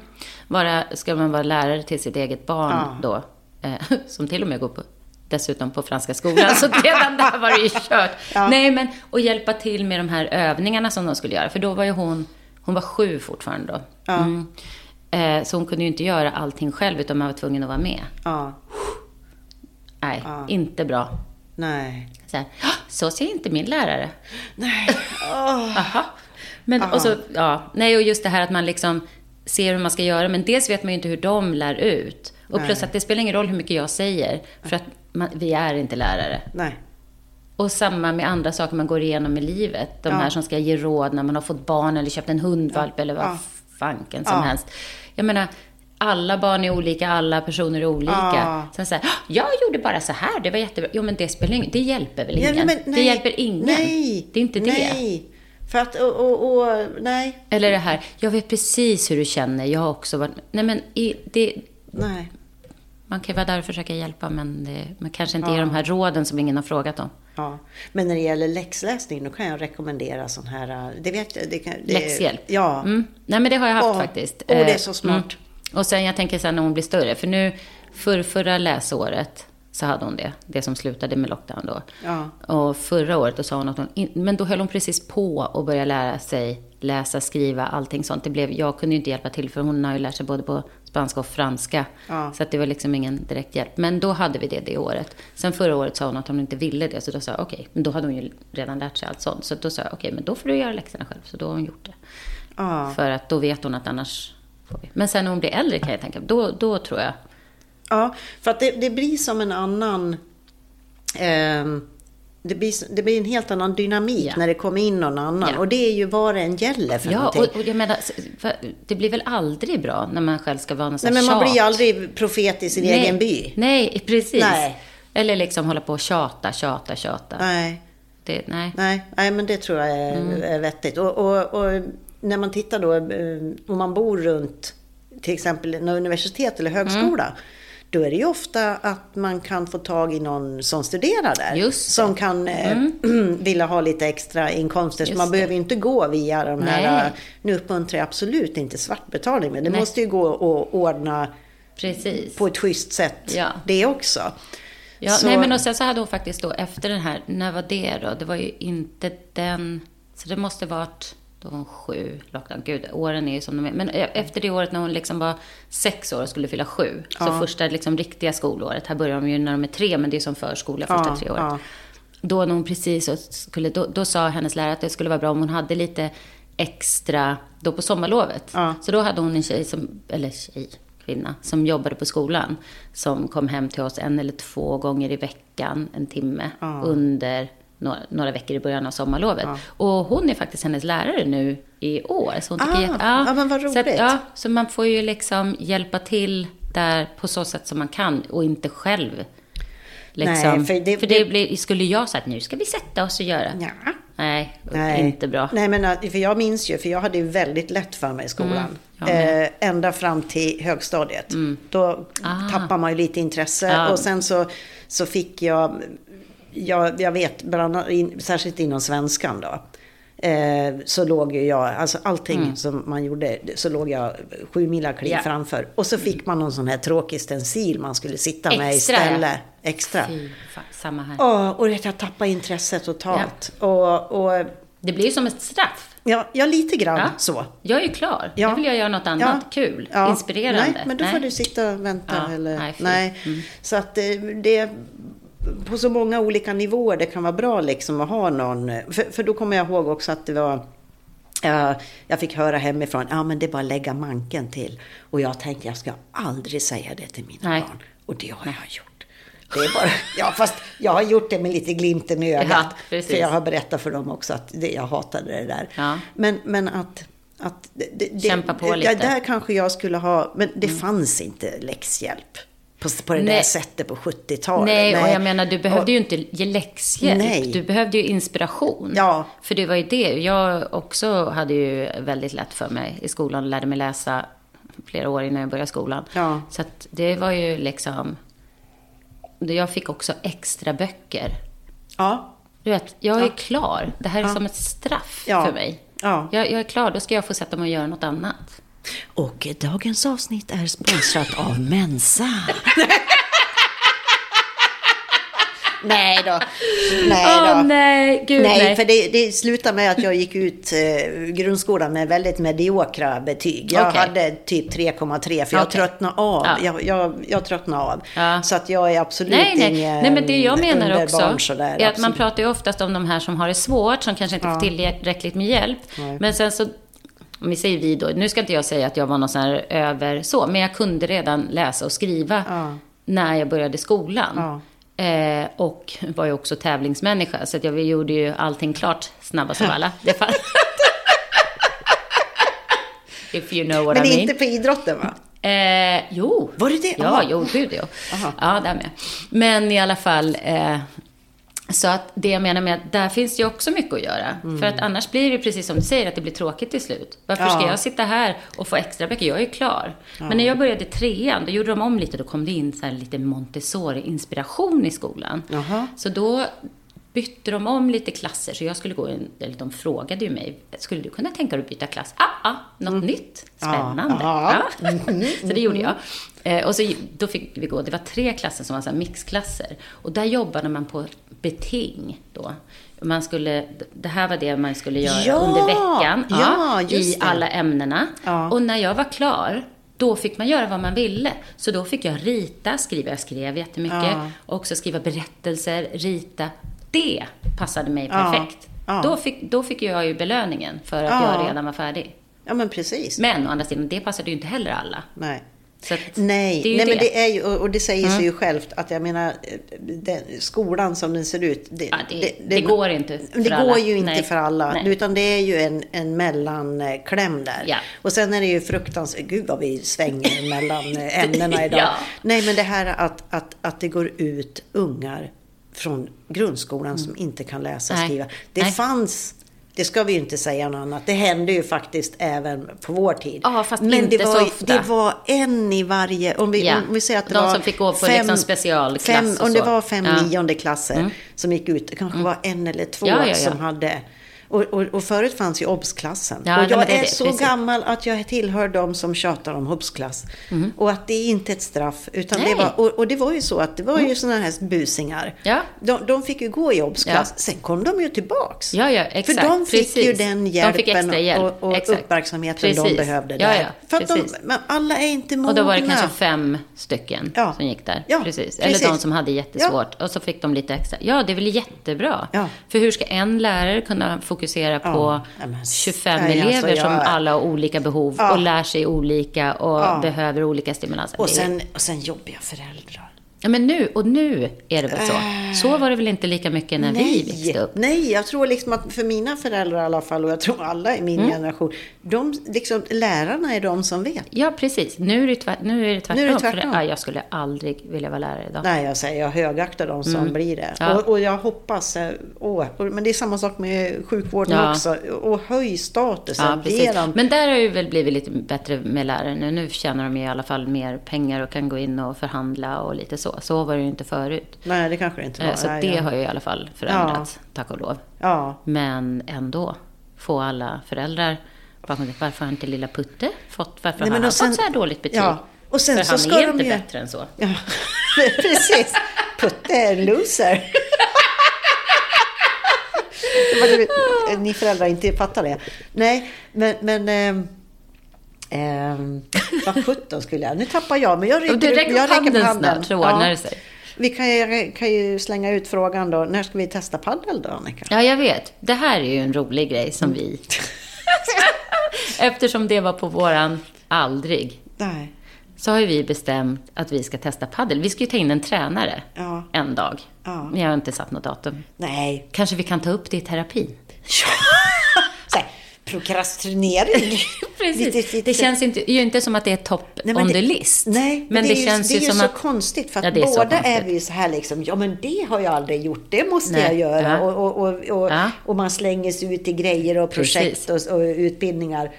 B: Bara, ska man vara lärare till sitt eget barn
A: Ah.
B: då, eh, som till och med går på, dessutom på franska skolan, så redan där var det ju kört.
A: Ja.
B: Nej, men och hjälpa till med de här övningarna som de skulle göra, för då var ju hon, hon var sju fortfarande då.
A: Ja.
B: Mm. Eh, så hon kunde ju inte göra allting själv, utan man var tvungen att vara med.
A: Ja,
B: Nej,
A: Ja.
B: inte bra.
A: nej.
B: Så, här, "Ah, så ser inte min lärare.
A: Nej.
B: Aha. Men,
A: Aha.
B: och så, ja, nej, och just det här att man liksom ser hur man ska göra, men dels vet man ju inte hur de lär ut. Och
A: Nej.
B: plus att det spelar ingen roll hur mycket jag säger, för att man, vi är inte lärare.
A: Nej.
B: Och samma med andra saker man går igenom i livet. De
A: Ja.
B: här som ska ge råd när man har fått barn eller köpt en hundvalp eller vad
A: Ja.
B: fanken som
A: Ja.
B: helst. Jag menar, alla barn är olika, alla personer är olika.
A: Ja.
B: Sen så här, "Ah, jag gjorde bara så här, det var jättebra. Jo, men det spelar ingen, det hjälper väl
A: Ja,
B: ingen?
A: men
B: det
A: nej.
B: hjälper ingen.
A: Nej.
B: Det är inte det.
A: Nej. För att, och, och, och nej.
B: Eller det här, jag vet precis hur du känner, jag har också varit... Nej men, i, det,
A: Nej.
B: man kan ju vara där och försöka hjälpa, men det, man kanske inte ger de här råden som ingen har frågat om.
A: Ja. Men när det gäller läxläsning, då kan jag rekommendera sån här... äh, Det vet. Det kan, det,
B: Läxhjälp.
A: Ja.
B: Mm. Nej, men det har jag haft
A: Åh,
B: faktiskt.
A: åh, det är
B: Eh,
A: så smart.
B: Och sen, jag tänker sen när hon blir större, för nu, för förra läsåret så hade hon det, det som slutade med lockdown då.
A: Ja.
B: Och förra året då sa hon att hon, in, men då höll hon precis på att börja lära sig läsa, skriva, allting sånt. Det blev, jag kunde ju inte hjälpa till för hon har ju lärt sig både på spanska och franska.
A: Ja.
B: Så att det var liksom ingen direkt hjälp. Men då hade vi det det året. Sen förra året sa hon att hon inte ville det. Så då sa jag okej, men då hade hon ju redan lärt sig allt sånt. Så då sa jag okej, men då får du göra läxorna själv. Så då har hon gjort det.
A: Ja.
B: För att då vet hon att annars får vi. Men sen när hon blir äldre kan jag tänka, då, då tror jag.
A: Ja, för att det, det blir som en annan... ehm, det, blir, det blir en helt annan dynamik
B: Ja.
A: när det kommer in någon annan.
B: Ja.
A: Och det är ju vad det än gäller för
B: Ja,
A: någonting.
B: och, och jag menar, det blir väl aldrig bra när man själv ska vara någon
A: Nej, men man
B: tjat.
A: blir aldrig profet i sin
B: Nej,
A: egen by.
B: Nej, precis.
A: Nej.
B: Eller liksom hålla på och tjata, tjata, tjata.
A: Nej,
B: Det, nej.
A: nej, nej, men det tror jag är,
B: Mm.
A: är vettigt. Och, och, och när man tittar då, eh, om man bor runt till exempel en universitet eller högskola.
B: Mm.
A: Då är det ju ofta att man kan få tag i någon som studerar där. Som kan eh, vilja ha lite extra inkomster. Så
B: Just
A: man
B: det.
A: behöver ju inte gå via de här,
B: Nej.
A: eh, nu uppmuntrar jag absolut inte svartbetalning, men det
B: Nej.
A: måste ju gå att ordna
B: Precis.
A: på ett schysst sätt
B: Ja.
A: det också.
B: Ja,
A: Så-
B: nej, men och sen så hade hon faktiskt då efter den här, när var det då? Det var ju inte den, så det måste varit då var hon sju, lockdown. Gud, åren är ju som de är. Men e- efter det året när hon liksom var sex år och skulle fylla sju, så
A: Ja.
B: första liksom riktiga skolåret, här börjar de ju när de är tre, men det är som förskola första
A: Ja,
B: tre åren.
A: ja.
B: Då när hon precis så skulle, då, då sa hennes lärare att det skulle vara bra om hon hade lite extra, då på sommarlovet. Så då hade hon en tjej, som, eller tjej, kvinna, som jobbade på skolan. Som kom hem till oss en eller två gånger i veckan, en timme, under några, några veckor i början av sommarlovet.
A: Ja.
B: Och hon är faktiskt hennes lärare nu i år. Så hon tycker
A: Ah,
B: jätte-
A: ja, men vad
B: Så, att,
A: roligt.
B: ja, så man får ju liksom hjälpa till där på så sätt som man kan och inte själv. Liksom.
A: Nej,
B: för
A: för
B: det,
A: det- det-
B: blir, skulle jag säga att nu ska vi sätta oss och göra.
A: Ja.
B: Nej,
A: Nej.
B: inte bra.
A: Nej, men för jag minns ju, för jag hade ju väldigt lätt för mig i skolan.
B: Mm,
A: eh, ända fram till högstadiet. Då
B: Ah.
A: tappar man ju lite intresse.
B: Ja.
A: Och sen så, så fick jag, jag, jag vet, bland in, särskilt inom svenskan då. Eh, så låg ju jag, alltså allting som man gjorde, så låg jag sju mila kliv
B: Mm. Ja.
A: framför. Och så fick man någon sån här tråkig stencil man skulle sitta med
B: Extra, ja.
A: istället. Extra.
B: Fy fan, samma här.
A: Ja, och det, jag tappade intresset totalt. Och, och
B: Det blir ju som ett straff.
A: Ja, ja lite grann
B: Ja.
A: så.
B: Jag är ju klar.
A: Ja.
B: Nu vill jag göra något annat kul,
A: Ja.
B: inspirerande.
A: Nej, men då får du sitta och vänta.
B: Ja,
A: eller,
B: nej,
A: nej.
B: Mm.
A: Så att eh, det på så många olika nivåer det kan vara bra liksom att ha någon. För, för då kommer jag ihåg också att det var Ja, jag fick höra hemifrån, ja men det är bara att lägga manken till. Och jag tänkte, jag ska aldrig säga det till mina
B: Nej.
A: barn. Och det har jag gjort. Det är bara, ja, fast jag har gjort det med lite glimten i ögat.
B: Ja,
A: för jag har berättat för dem också att det, jag hatade det där.
B: Ja.
A: Men, men att... att det, det,
B: Kämpa på lite.
A: Där kanske jag skulle ha... Men det fanns inte läxhjälp på, på det där
B: Nej.
A: sättet på 70-talet.
B: Nej, och jag menar, du behövde
A: Och-
B: ju inte ge läxhjälp.
A: Nej.
B: Du behövde ju inspiration.
A: Ja.
B: För det var ju det. Jag också hade ju väldigt lätt för mig i skolan och lärde mig läsa flera år innan jag började skolan.
A: Ja.
B: Så att det var ju liksom... Jag fick också extra böcker.
A: Ja.
B: Du vet, jag är
A: Ja.
B: klar. Det här är
A: Ja.
B: som ett straff för mig.
A: Ja.
B: Jag, jag är klar, då ska jag få sätta mig och göra något annat.
A: Och dagens avsnitt är sponsrat av Mensa. nej då. Nej då.
B: Åh nej, gud
A: Nej,
B: nej.
A: för det, det slutade med att jag gick ut eh, grundskolan med väldigt mediokra betyg. Jag
B: Okej.
A: hade typ 3,3 för jag
B: Okej.
A: tröttnade av.
B: Ja.
A: Jag, jag, jag tröttnade av.
B: Ja.
A: Så att jag är absolut
B: Nej, nej.
A: ingen
B: nej, men det jag menar också
A: sådär,
B: är att man
A: absolut.
B: pratar ju oftast om de här som har det svårt, som kanske inte får tillräckligt med hjälp.
A: Nej.
B: Men sen så, om vi säger vi då, nu ska inte jag säga att jag var någon sån här över så, men jag kunde redan läsa och skriva
A: Ja.
B: när jag började skolan.
A: Ja.
B: Eh, och var ju också tävlingsmänniska, så att jag gjorde ju allting klart snabbast av alla. Det fan... If you know what
A: Men
B: I mean.
A: inte på idrotten va?
B: Eh, jo.
A: Var det det?
B: Ja,
A: Aha.
B: jo, gud jo.
A: Aha.
B: Ja, där med. Men i alla fall, eh, så att det jag menar med att där finns det ju också mycket att göra. För att annars blir det precis som du säger, att det blir tråkigt till slut. Varför ska
A: Ja.
B: jag sitta här och få extra böcker? Jag är ju klar. Men när jag började trean, då gjorde de om lite. Då kom det in så lite Montessori-inspiration i skolan.
A: Jaha.
B: Så då bytte de om lite klasser. Så jag skulle gå, en, eller de frågade ju mig, skulle du kunna tänka dig att byta klass? Ah, ah, något nytt. Spännande.
A: Mm. Ja.
B: Ja. så det gjorde jag. Eh, och så, då fick vi gå, det var tre klasser som var så mixklasser. Och där jobbade man på beting då. Man skulle, det här var det man skulle göra
A: Ja,
B: under veckan.
A: ja,
B: I
A: just det.
B: alla ämnena.
A: Ja.
B: Och när jag var klar, då fick man göra vad man ville. Så då fick jag rita, skriva, jag skrev jättemycket.
A: Ja.
B: Och också skriva berättelser, rita. Det passade mig
A: Ja,
B: perfekt.
A: ja.
B: Då, fick, då fick jag ju belöningen för att
A: Ja.
B: jag redan var färdig.
A: Ja, men precis.
B: Men å andra sidan, det passade ju inte heller alla.
A: Nej. Nej, nej
B: det.
A: men det är ju, och det säger sig ju självt att jag menar, den, skolan som den ser ut. Det,
B: Ja, det- det går inte för
A: det
B: alla.
A: går ju inte
B: Nej.
A: för alla.
B: Nej.
A: Utan det är ju en, en mellankläm där.
B: Ja.
A: Och sen är det ju fruktansvärt, gud vad vi svänger mellan eh, ämnena idag.
B: Ja.
A: Nej men det här att, att, att det går ut ungar från grundskolan som inte kan läsa och skriva. Det
B: Nej.
A: fanns Det ska vi ju inte säga något annat. Det hände ju faktiskt även på vår tid.
B: Ja, fast
A: Men
B: inte
A: det var,
B: så ofta.
A: Det var en i varje... Om vi,
B: Ja.
A: om vi säger att det
B: De
A: var
B: som fick gå på liksom specialklass
A: fem, Om det var fem
B: Ja. Mm.
A: nionde klasser som gick ut. Det kanske var en eller två som hade... Och, och, och förut fanns ju obsklassen.
B: Ja,
A: och
B: nej,
A: jag
B: det är det,
A: så
B: precis.
A: gammal att jag tillhör de som tjatar om obsklass. Och att det är inte ett straff. Utan det
B: Nej.
A: var, och, och det var ju så att det var ju sådana här busingar.
B: Ja.
A: De, de fick ju gå i obsklass.
B: Ja.
A: Sen kom de ju tillbaks.
B: Ja, ja, exakt.
A: För de fick ju
B: Precis.
A: den
B: De
A: hjälpen
B: hjälp.
A: och, och uppmärksamheten de
B: Precis.
A: behövde
B: Ja,
A: där.
B: ja,
A: För att de,
B: precis.
A: alla är inte mogna.
B: Och då var det kanske fem stycken
A: Ja.
B: som gick där.
A: Ja,
B: precis.
A: precis.
B: Eller de som hade jättesvårt. Och så fick de lite extra. Ja, det är väl jättebra.
A: Ja.
B: För hur ska en lärare kunna fokusera på
A: Ja, men
B: 25
A: nej, alltså,
B: elever som
A: jag-
B: alla har olika behov
A: Ja.
B: och lär sig olika och behöver olika stimulanser?
A: Och sen, och sen jobbiga föräldrar.
B: Ja, men nu, och nu är det väl så. Så var det väl inte lika mycket när vi växte upp?
A: nej, jag tror liksom att för mina föräldrar i alla fall, och jag tror alla i min
B: Mm.
A: generation, de, liksom, lärarna är de som vet.
B: Ja, precis. Nu är det, tvärt, nu är det tvärtom.
A: Nu är det
B: För
A: tvärtom.
B: ja, jag skulle aldrig vilja vara lärare idag.
A: Nej, jag säger jag högaktar de som blir det.
B: Mm. Ja.
A: Och, och jag hoppas, eh, åh, men det är samma sak med sjukvården
B: Ja.
A: också. Och höj statusen.
B: Ja,
A: dem
B: Men där har ju väl blivit lite bättre med lärare nu. Nu tjänar de i alla fall mer pengar och kan gå in och förhandla och lite så. Så var det ju inte förut.
A: Nej, det kanske det inte var.
B: Eh, Så
A: Nej,
B: det
A: ja.
B: har ju i alla fall förändrats, tack och lov.
A: Ja,
B: Men ändå, få alla föräldrar bakom det. Varför har inte lilla Putte fått, varför
A: Nej,
B: har
A: men
B: han
A: sen-
B: fått så här dåligt betyg?
A: Ja, och sen
B: För
A: så
B: han
A: ska
B: är
A: de
B: inte
A: ju-
B: bättre än så.
A: ja. precis. Putte är en loser. Ni föräldrar inte fattar det. Nej, men... men ehm, vad sjutton skulle jag... Nu tappar jag, men jag räcker,
B: du räcker
A: jag räcker på
B: handen snart så ordnar det sig.
A: Vi kan ju, kan ju slänga ut frågan då. När ska vi testa paddel då, Annika?
B: Ja, jag vet. Det här är ju en rolig grej som vi... Eftersom det var på våran aldrig,
A: Nej.
B: så har ju vi bestämt att vi ska testa paddel. Vi ska ju ta in en tränare
A: Ja.
B: en dag.
A: Ja.
B: Men jag har inte satt något datum.
A: Nej.
B: Kanske vi kan ta upp det i terapin?
A: Så prokrastinering.
B: Precis.
A: Lite- lite-
B: Det känns inte, ju inte som att det är top
A: Nej, men
B: on
A: det-
B: the list.
A: Nej,
B: men det,
A: är ju,
B: känns
A: det är
B: ju
A: ju
B: som
A: så
B: att...
A: konstigt. För att
B: Ja, det är så
A: båda är
B: konstigt.
A: vi ju så här liksom, ja men det har jag aldrig gjort, det måste
B: Nej,
A: jag göra.
B: ja.
A: Och, och, och, och,
B: Ja.
A: och man slänger sig ut i grejer och projekt och, och utbildningar.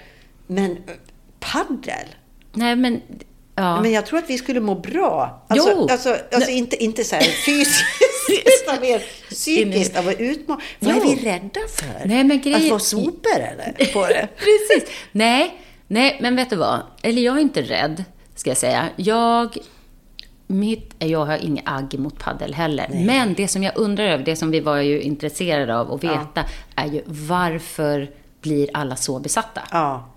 A: Men eh, paddel?
B: Nej, men... Ja.
A: Men jag tror att vi skulle må bra. Alltså,
B: Jo.
A: alltså, alltså inte, inte så här fysiskt, utan mer psykiskt av att utmana. Vad är vi rädda för?
B: Nej, men
A: Att
B: grejen-
A: få sopor eller? På det?
B: Precis. Nej, nej, men vet du vad? Eller jag är inte rädd, ska jag säga. Jag, mitt, jag har inget agg mot paddel heller. Men det som jag undrar över, det som vi var ju intresserade av att veta, är ju varför blir alla så besatta?
A: Ja.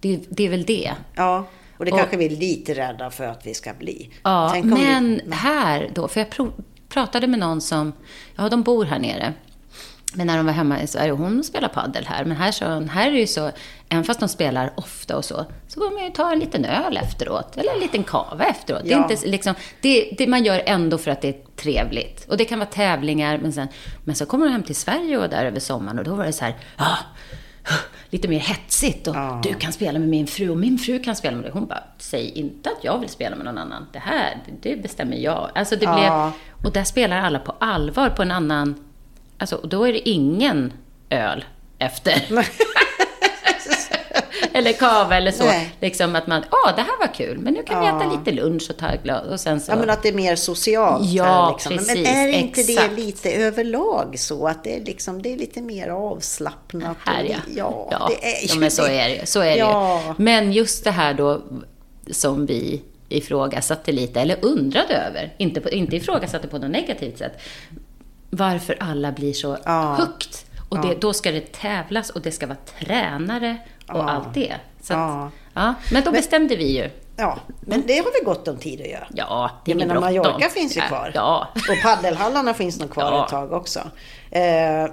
B: Det, det är väl det.
A: Ja, och det
B: Och-
A: kanske vi är lite rädda för att vi ska bli.
B: Ja,
A: Tänk om
B: men
A: Vi,
B: här då, för jag pratade med någon som, ja de bor här nere. Men när de var hemma i Sverige, hon spelar paddel här. Men här, så, här är det ju så, även fast de spelar ofta och så, så går man ju tar en liten öl efteråt. Eller en liten kava efteråt. Det, är
A: Ja.
B: inte, liksom, det, det man gör ändå för att det är trevligt. Och det kan vara tävlingar, men, sen, men så kommer de hem till Sverige och där över sommaren och då var det så här, ja, lite mer hetsigt. Och
A: Ja.
B: du kan spela med min fru och min fru kan spela med dig. Hon bara, säg inte att jag vill spela med någon annan. Det här, det bestämmer jag. Alltså det
A: Ja.
B: blev, och där spelar alla på allvar på en annan... Alltså, och då är det ingen öl efter. eller kava eller så.
A: Nej.
B: Liksom att man, ja det här var kul, men nu kan vi
A: Ja.
B: äta lite lunch och ta ett glas. Och sen så...
A: Ja, men att det är mer socialt.
B: Ja,
A: här, liksom.
B: precis,
A: Men är inte
B: exakt.
A: det lite överlag så? Att det är, liksom, det är lite mer avslappnat?
B: Här ja.
A: ja,
B: ja,
A: det är ju
B: ja, men så är det. Så är det
A: Ja.
B: ju. Men just det här då som vi ifrågasatte lite, eller undrade över, inte, på, inte ifrågasatte på något negativt sätt, varför alla blir så
A: Ja.
B: högt. Och det, då ska det tävlas och det ska vara tränare och
A: Ja.
B: allt det. Så att,
A: Ja.
B: ja. Men då bestämde vi ju.
A: Ja, men det har vi gott om tid att göra.
B: Ja, det är
A: Jag menar. Mallorca finns ju kvar.
B: Ja.
A: Och paddelhallarna finns nog kvar
B: Ja.
A: ett tag också. Eh,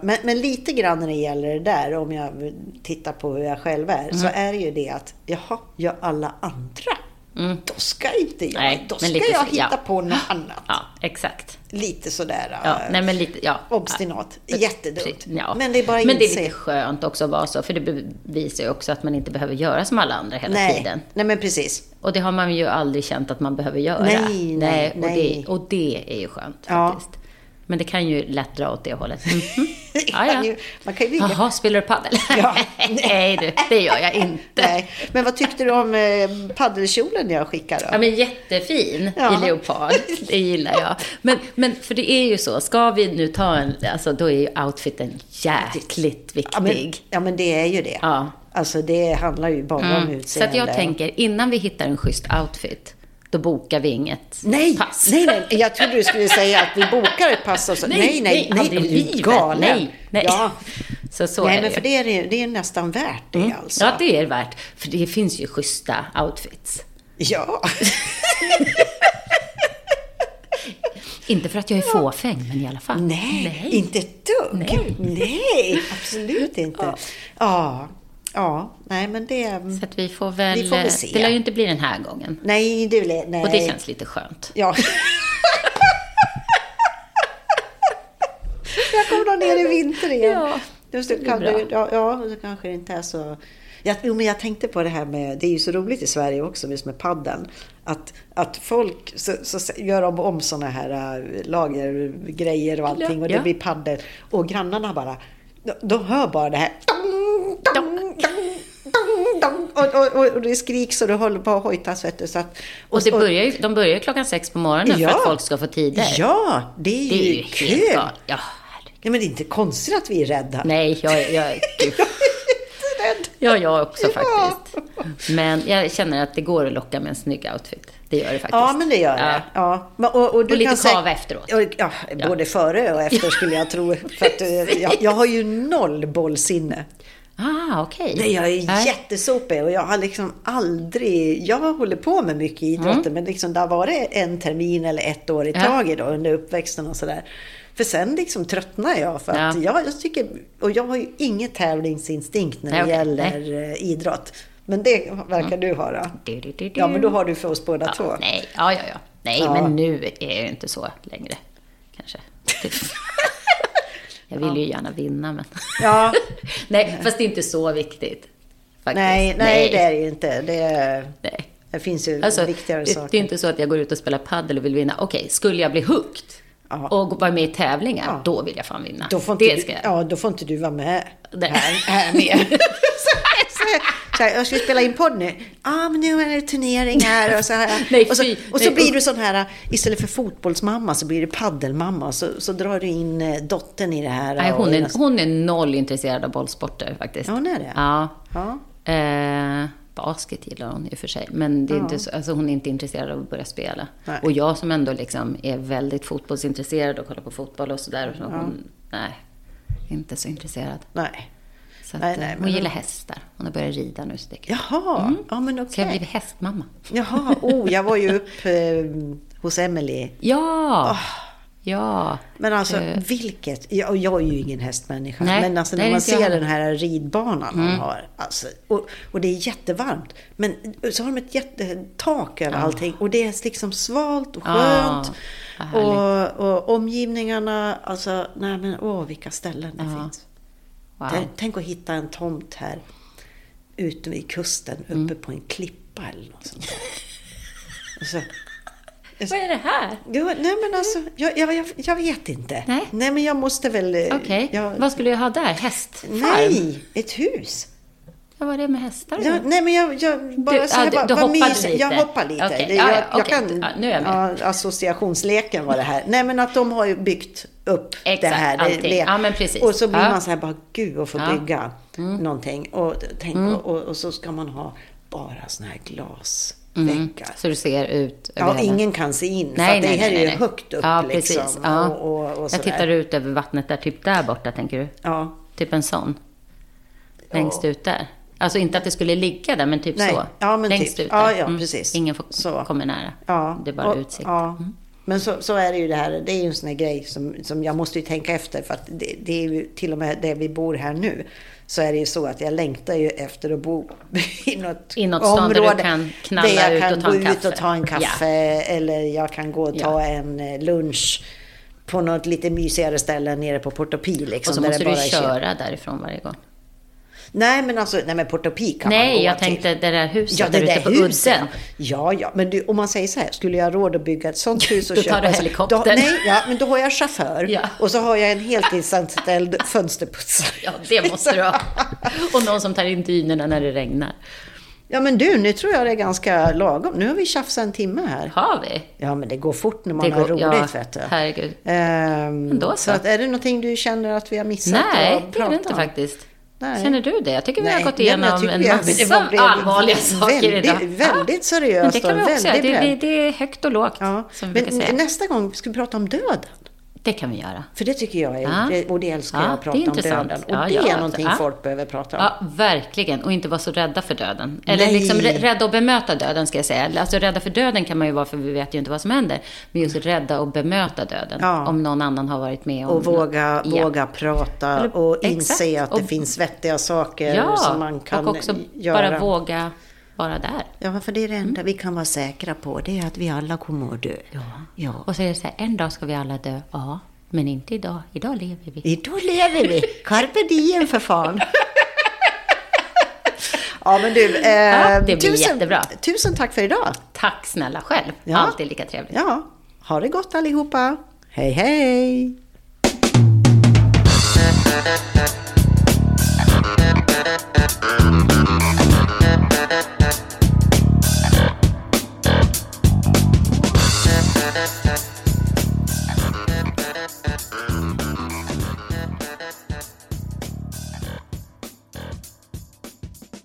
A: Men, men lite grann när det gäller det där, om jag tittar på hur jag själv är, så
B: Mm.
A: är det ju det att, jaha, gör alla andra? Då ska inte jag.
B: Nej,
A: då ska jag
B: så-
A: hitta
B: ja.
A: på något annat.
B: ja, exakt.
A: Lite sådär
B: Ja,
A: eh,
B: nej, men lite, ja.
A: obstinat.
B: Ja.
A: Jättedumt.
B: Ja.
A: Men det är bara
B: Men det är lite skönt också att vara så, för det bevisar ju också att man inte behöver göra som alla andra hela
A: Nej,
B: tiden.
A: nej, men precis.
B: Och det har man ju aldrig känt att man behöver göra.
A: Nej, nej,
B: och,
A: nej.
B: Det, och det är ju skönt
A: Ja.
B: faktiskt. Men det kan ju lätt dra åt det hållet. Mhm. Ja, ja.
A: ju- man kan ju ligga-
B: Jaha, spelar du padel?
A: Ja.
B: Nej du, det gör jag inte.
A: Nej. Men vad tyckte du om eh, paddelkjolen jag skickade?
B: Ja, men jättefin
A: Ja.
B: i leopard. Det gillar jag. Men, men för det är ju så, ska vi nu ta en, alltså då är ju outfiten jäkligt viktig.
A: Ja men, ja, men det är ju det.
B: Ja.
A: Alltså det handlar ju bara om
B: Mm. Så
A: utseende.
B: att jag tänker, innan vi hittar en schysst outfit, då bokar vi inget
A: Nej,
B: pass.
A: nej, nej, jag trodde du skulle säga att vi bokar ett pass och så. Nej, nej, nej, nej, du
B: livet.
A: galen?
B: Nej, nej.
A: Ja,
B: Så så
A: nej
B: är
A: men
B: det
A: för det är, det är nästan värt det
B: Mm.
A: alltså.
B: Ja, det är värt. För det finns ju schyssta outfits.
A: Ja.
B: Inte för att jag är fåfäng, men i alla fall.
A: Nej, inte ett dugg.
B: Nej.
A: Nej, absolut inte.
B: Ja.
A: Ja. Ja, nej men det...
B: Så att vi får väl...
A: Vi får väl se.
B: Det lär ju inte bli den här gången.
A: Nej, det jag, nej.
B: Och det känns lite skönt.
A: Ja. jag kommer nog ner i vinter igen.
B: Ja,
A: det,
B: det
A: kan,
B: blir bra.
A: ja, ja, det kanske det inte är så... Jag, jo, men jag tänkte på det här med, det är ju så roligt i Sverige också just med padden. Att, att folk så, så gör de om sådana här äh, lagergrejer och allting och
B: Ja.
A: det blir paddel. Och grannarna bara, de, de hör bara det här. Dong, dong, dong, dong, dong. Och, och, och, och det skriks och det håller på att hojtas. Vet du, så att,
B: Och det börjar ju, de börjar ju klockan sex på morgonen
A: Ja.
B: för att folk ska få tider.
A: Ja, det är,
B: Det är
A: ju
B: ju
A: kul.
B: helt galet. Ja, herregud.
A: Nej, men det är inte konstigt att vi är rädda.
B: Nej, jag, jag, gud.
A: Rädd.
B: Ja, jag också
A: Ja.
B: faktiskt. Men jag känner att det går att locka med en snygg outfit. Det gör det faktiskt.
A: Ja, men det gör det. Ja. Men- Och, och, du
B: Och lite
A: kan
B: kava efteråt.
A: Och, Ja, både före och efter skulle jag tro. För att, eh, jag, jag har ju noll bollsinne.
B: Ah, okej.
A: Nej, jag är
B: Nej.
A: jättesopig och jag har liksom aldrig... Jag hållit på med mycket idrotter men liksom det har varit en termin eller ett år i
B: Mm. Ja.
A: taget då, under uppväxten och sådär. För sen liksom tröttnar jag för att
B: Ja.
A: jag, jag tycker... Och jag har ju inget tävlingsinstinkt när
B: Nej,
A: det
B: okej.
A: gäller eh, idrott. Men det verkar du ha då.
B: Du, du, du.
A: Ja, men då har du för oss båda två.
B: ja, Nej, ja, ja, ja. Nej,
A: Ja.
B: men nu är jag ju inte så längre. Kanske. Jag vill ju gärna vinna, men...
A: Ja,
B: nej, fast det är inte så viktigt. Faktiskt.
A: nej, nej, det är det ju inte. Det, är-
B: Nej.
A: det finns ju
B: Alltså,
A: viktigare
B: det,
A: saker.
B: det är inte så att jag går ut och spelar paddel och vill vinna. Okej, skulle jag bli hooked
A: Ja.
B: och vara med i tävlingar,
A: Ja.
B: då vill jag fan vinna.
A: Då får inte,
B: det
A: du,
B: ska jag.
A: ja, då får inte du vara med här, här med. så, här, jag ska spela in podd nu. Ah, men nu är det turnering här. Och så, här.
B: Nej,
A: och så, och så
B: Nej,
A: blir du sån här, istället för fotbollsmamma så blir det paddelmamma. Så, så drar du in eh, dottern i det här.
B: Nej, hon, är, hon är noll intresserad av bollsporter faktiskt.
A: Ja, hon är det?
B: Ja.
A: Ja.
B: Eh, basket gillar hon i och för sig. Men det är inte så, alltså hon är inte intresserad av att börja spela.
A: Nej.
B: Och jag som ändå liksom är väldigt fotbollsintresserad och kollar på fotboll och sådär. Så hon, nej, inte så intresserad.
A: Nej.
B: Så att,
A: Nej,
B: eh,
A: nej,
B: hon gillar hästar. Hon har börjat rida nu. Så det.
A: Jaha, ja men okej.
B: Så jag har blivit hästmamma.
A: Jaha, oh, jag var ju upp eh, hos Emily
B: Ja! Ja.
A: Men alltså
B: Eh.
A: vilket, jag, jag är ju ingen hästmänniska,
B: Nej,
A: men alltså när man
B: jag
A: ser
B: heller.
A: den här ridbanan
B: Mm.
A: de har, alltså, och, och det är jättevarmt, men så har de ett jättetak över allting och det är liksom svalt och
B: Ja,
A: skönt.
B: vad härligt.
A: och, och omgivningarna, alltså, nej men åh vilka ställen det
B: Ja.
A: finns.
B: Wow.
A: Tänk, tänk att hitta en tomt här ute vid kusten, uppe
B: Mm.
A: på en klippa eller något sånt
B: Vad är det här?
A: Jo, nej men alltså, jag, jag, jag, vet inte.
B: Nej.
A: men jag måste väl... eh,
B: Okej.
A: jag-
B: Vad skulle jag ha där? Hästfarm?
A: Nej, ett hus.
B: Ja, vad är det med hästar då?
A: Ja, nej men jag, jag bara
B: Du-
A: så här,
B: ja, du-
A: bara,
B: du
A: mysigt.
B: lite.
A: Jag hoppar lite. Det-
B: ja,
A: jag,
B: ja,
A: jag
B: okej.
A: kan,
B: nu är jag med.
A: Associationsleken var det här. Nej men att de har ju byggt upp
B: Exakt,
A: det här.
B: Allting.
A: det,
B: Ja, men precis.
A: Och så blir man så här bara, gud att få
B: Ja. Mm.
A: bygga någonting. Och, tänk, och, och så ska man ha bara såna här glasväggar.
B: Så du ser ut över
A: Ja,
B: hela-
A: ingen kan se in. för
B: Nej,
A: det
B: nej,
A: här
B: nej,
A: är ju
B: nej.
A: högt upp
B: ja,
A: liksom.
B: Precis. Ja.
A: Och, och, och
B: jag tittar ut över vattnet där, typ där borta, tänker du?
A: Ja.
B: Typ en sån? Längst ut där? Alltså inte att det skulle ligga där, men typ
A: Nej.
B: så?
A: Ja, men
B: Längst
A: typ.
B: ut där.
A: Ja, ja, precis.
B: Ingen får
A: Så.
B: kommer nära.
A: Ja.
B: Det är bara
A: och,
B: utsikt. Mm.
A: Ja. Men så, så är det ju det här. Det är ju en sån här grej som, som jag måste ju tänka efter. För att det, det är ju till och med där vi bor här nu. Så är det ju så att jag längtar ju efter att bo i något,
B: I något stan där du kan knalla
A: där jag
B: ut
A: kan
B: och ta
A: gå ut och ta en kaffe. Eller jag kan gå och ta en eh, lunch på något lite mysigare ställe nere på Portopie. Liksom,
B: Och så måste du köra därifrån varje gång.
A: Nej, men alltså, nej men Porto Pi kan man
B: Nej,
A: gå
B: jag
A: till.
B: tänkte det där huset
A: Ja, det
B: där
A: där
B: ute på
A: huset.
B: udden.
A: Ja, ja, men du, om man säger så här, skulle jag ha råd att bygga ett sånt hus och
B: Då tar
A: köpa...
B: du helikopter.
A: Då, nej, ja, men då har jag chaufför.
B: Ja.
A: Och så har jag en heltidsanställd fönsterputsare.
B: Ja, det måste du ha. Och någon som tar in dynorna när det regnar.
A: Ja, men du, nu tror jag det är ganska lagom. Nu har vi tjafsat en timme här.
B: Har vi?
A: Ja, men det går fort när man
B: Det
A: har
B: går-
A: roligt,
B: ja,
A: vet du.
B: herregud.
A: Ehm,
B: då
A: så.
B: så.
A: att, är det någonting du känner att vi har missat
B: Nej, det är det inte
A: om?
B: faktiskt.
A: Nej.
B: Känner du det? Jag tycker vi har
A: Nej,
B: gått
A: men jag
B: igenom en
A: har-
B: massa allvarliga saker
A: väldigt,
B: idag.
A: väldigt
B: Ja,
A: seriöst
B: Men det kan vi
A: och
B: också
A: väldigt
B: Det, det, är högt och lågt,
A: Ja,
B: som vi
A: men
B: säga.
A: nästa gång ska vi prata om döden.
B: Det kan vi göra.
A: För det tycker jag är,
B: Ja.
A: det, och det älskar
B: Ja,
A: jag att prata om döden. Och
B: Ja,
A: det är någonting folk behöver prata om.
B: Ja, verkligen. Och inte vara så rädda för döden. Eller
A: Nej.
B: liksom rä- rädda att bemöta döden, ska jag säga. Alltså rädda för döden kan man ju vara, för vi vet ju inte vad som händer. Men just rädda att bemöta döden. Om någon annan har varit med om
A: Och våga,
B: Ja.
A: våga prata
B: Eller-
A: och
B: exakt.
A: inse att det
B: Och-
A: finns vettiga saker
B: Ja,
A: som man kan
B: och också
A: göra.
B: bara våga vara där.
A: Ja, för det är det enda vi kan vara säkra på. Det är att vi alla kommer att dö. Ja. ja.
B: Och så är det så här, en dag ska vi alla dö. Ja, men inte idag. Idag lever vi.
A: Idag lever vi. Carpe diem för fan. ja, men du. Eh,
B: Ja, det blir
A: tusen,
B: jättebra.
A: Tusen tack för idag.
B: Tack snälla själv.
A: Ja.
B: Alltid lika trevligt.
A: Ja, ha det gott allihopa. Hej, hej.
C: Thank.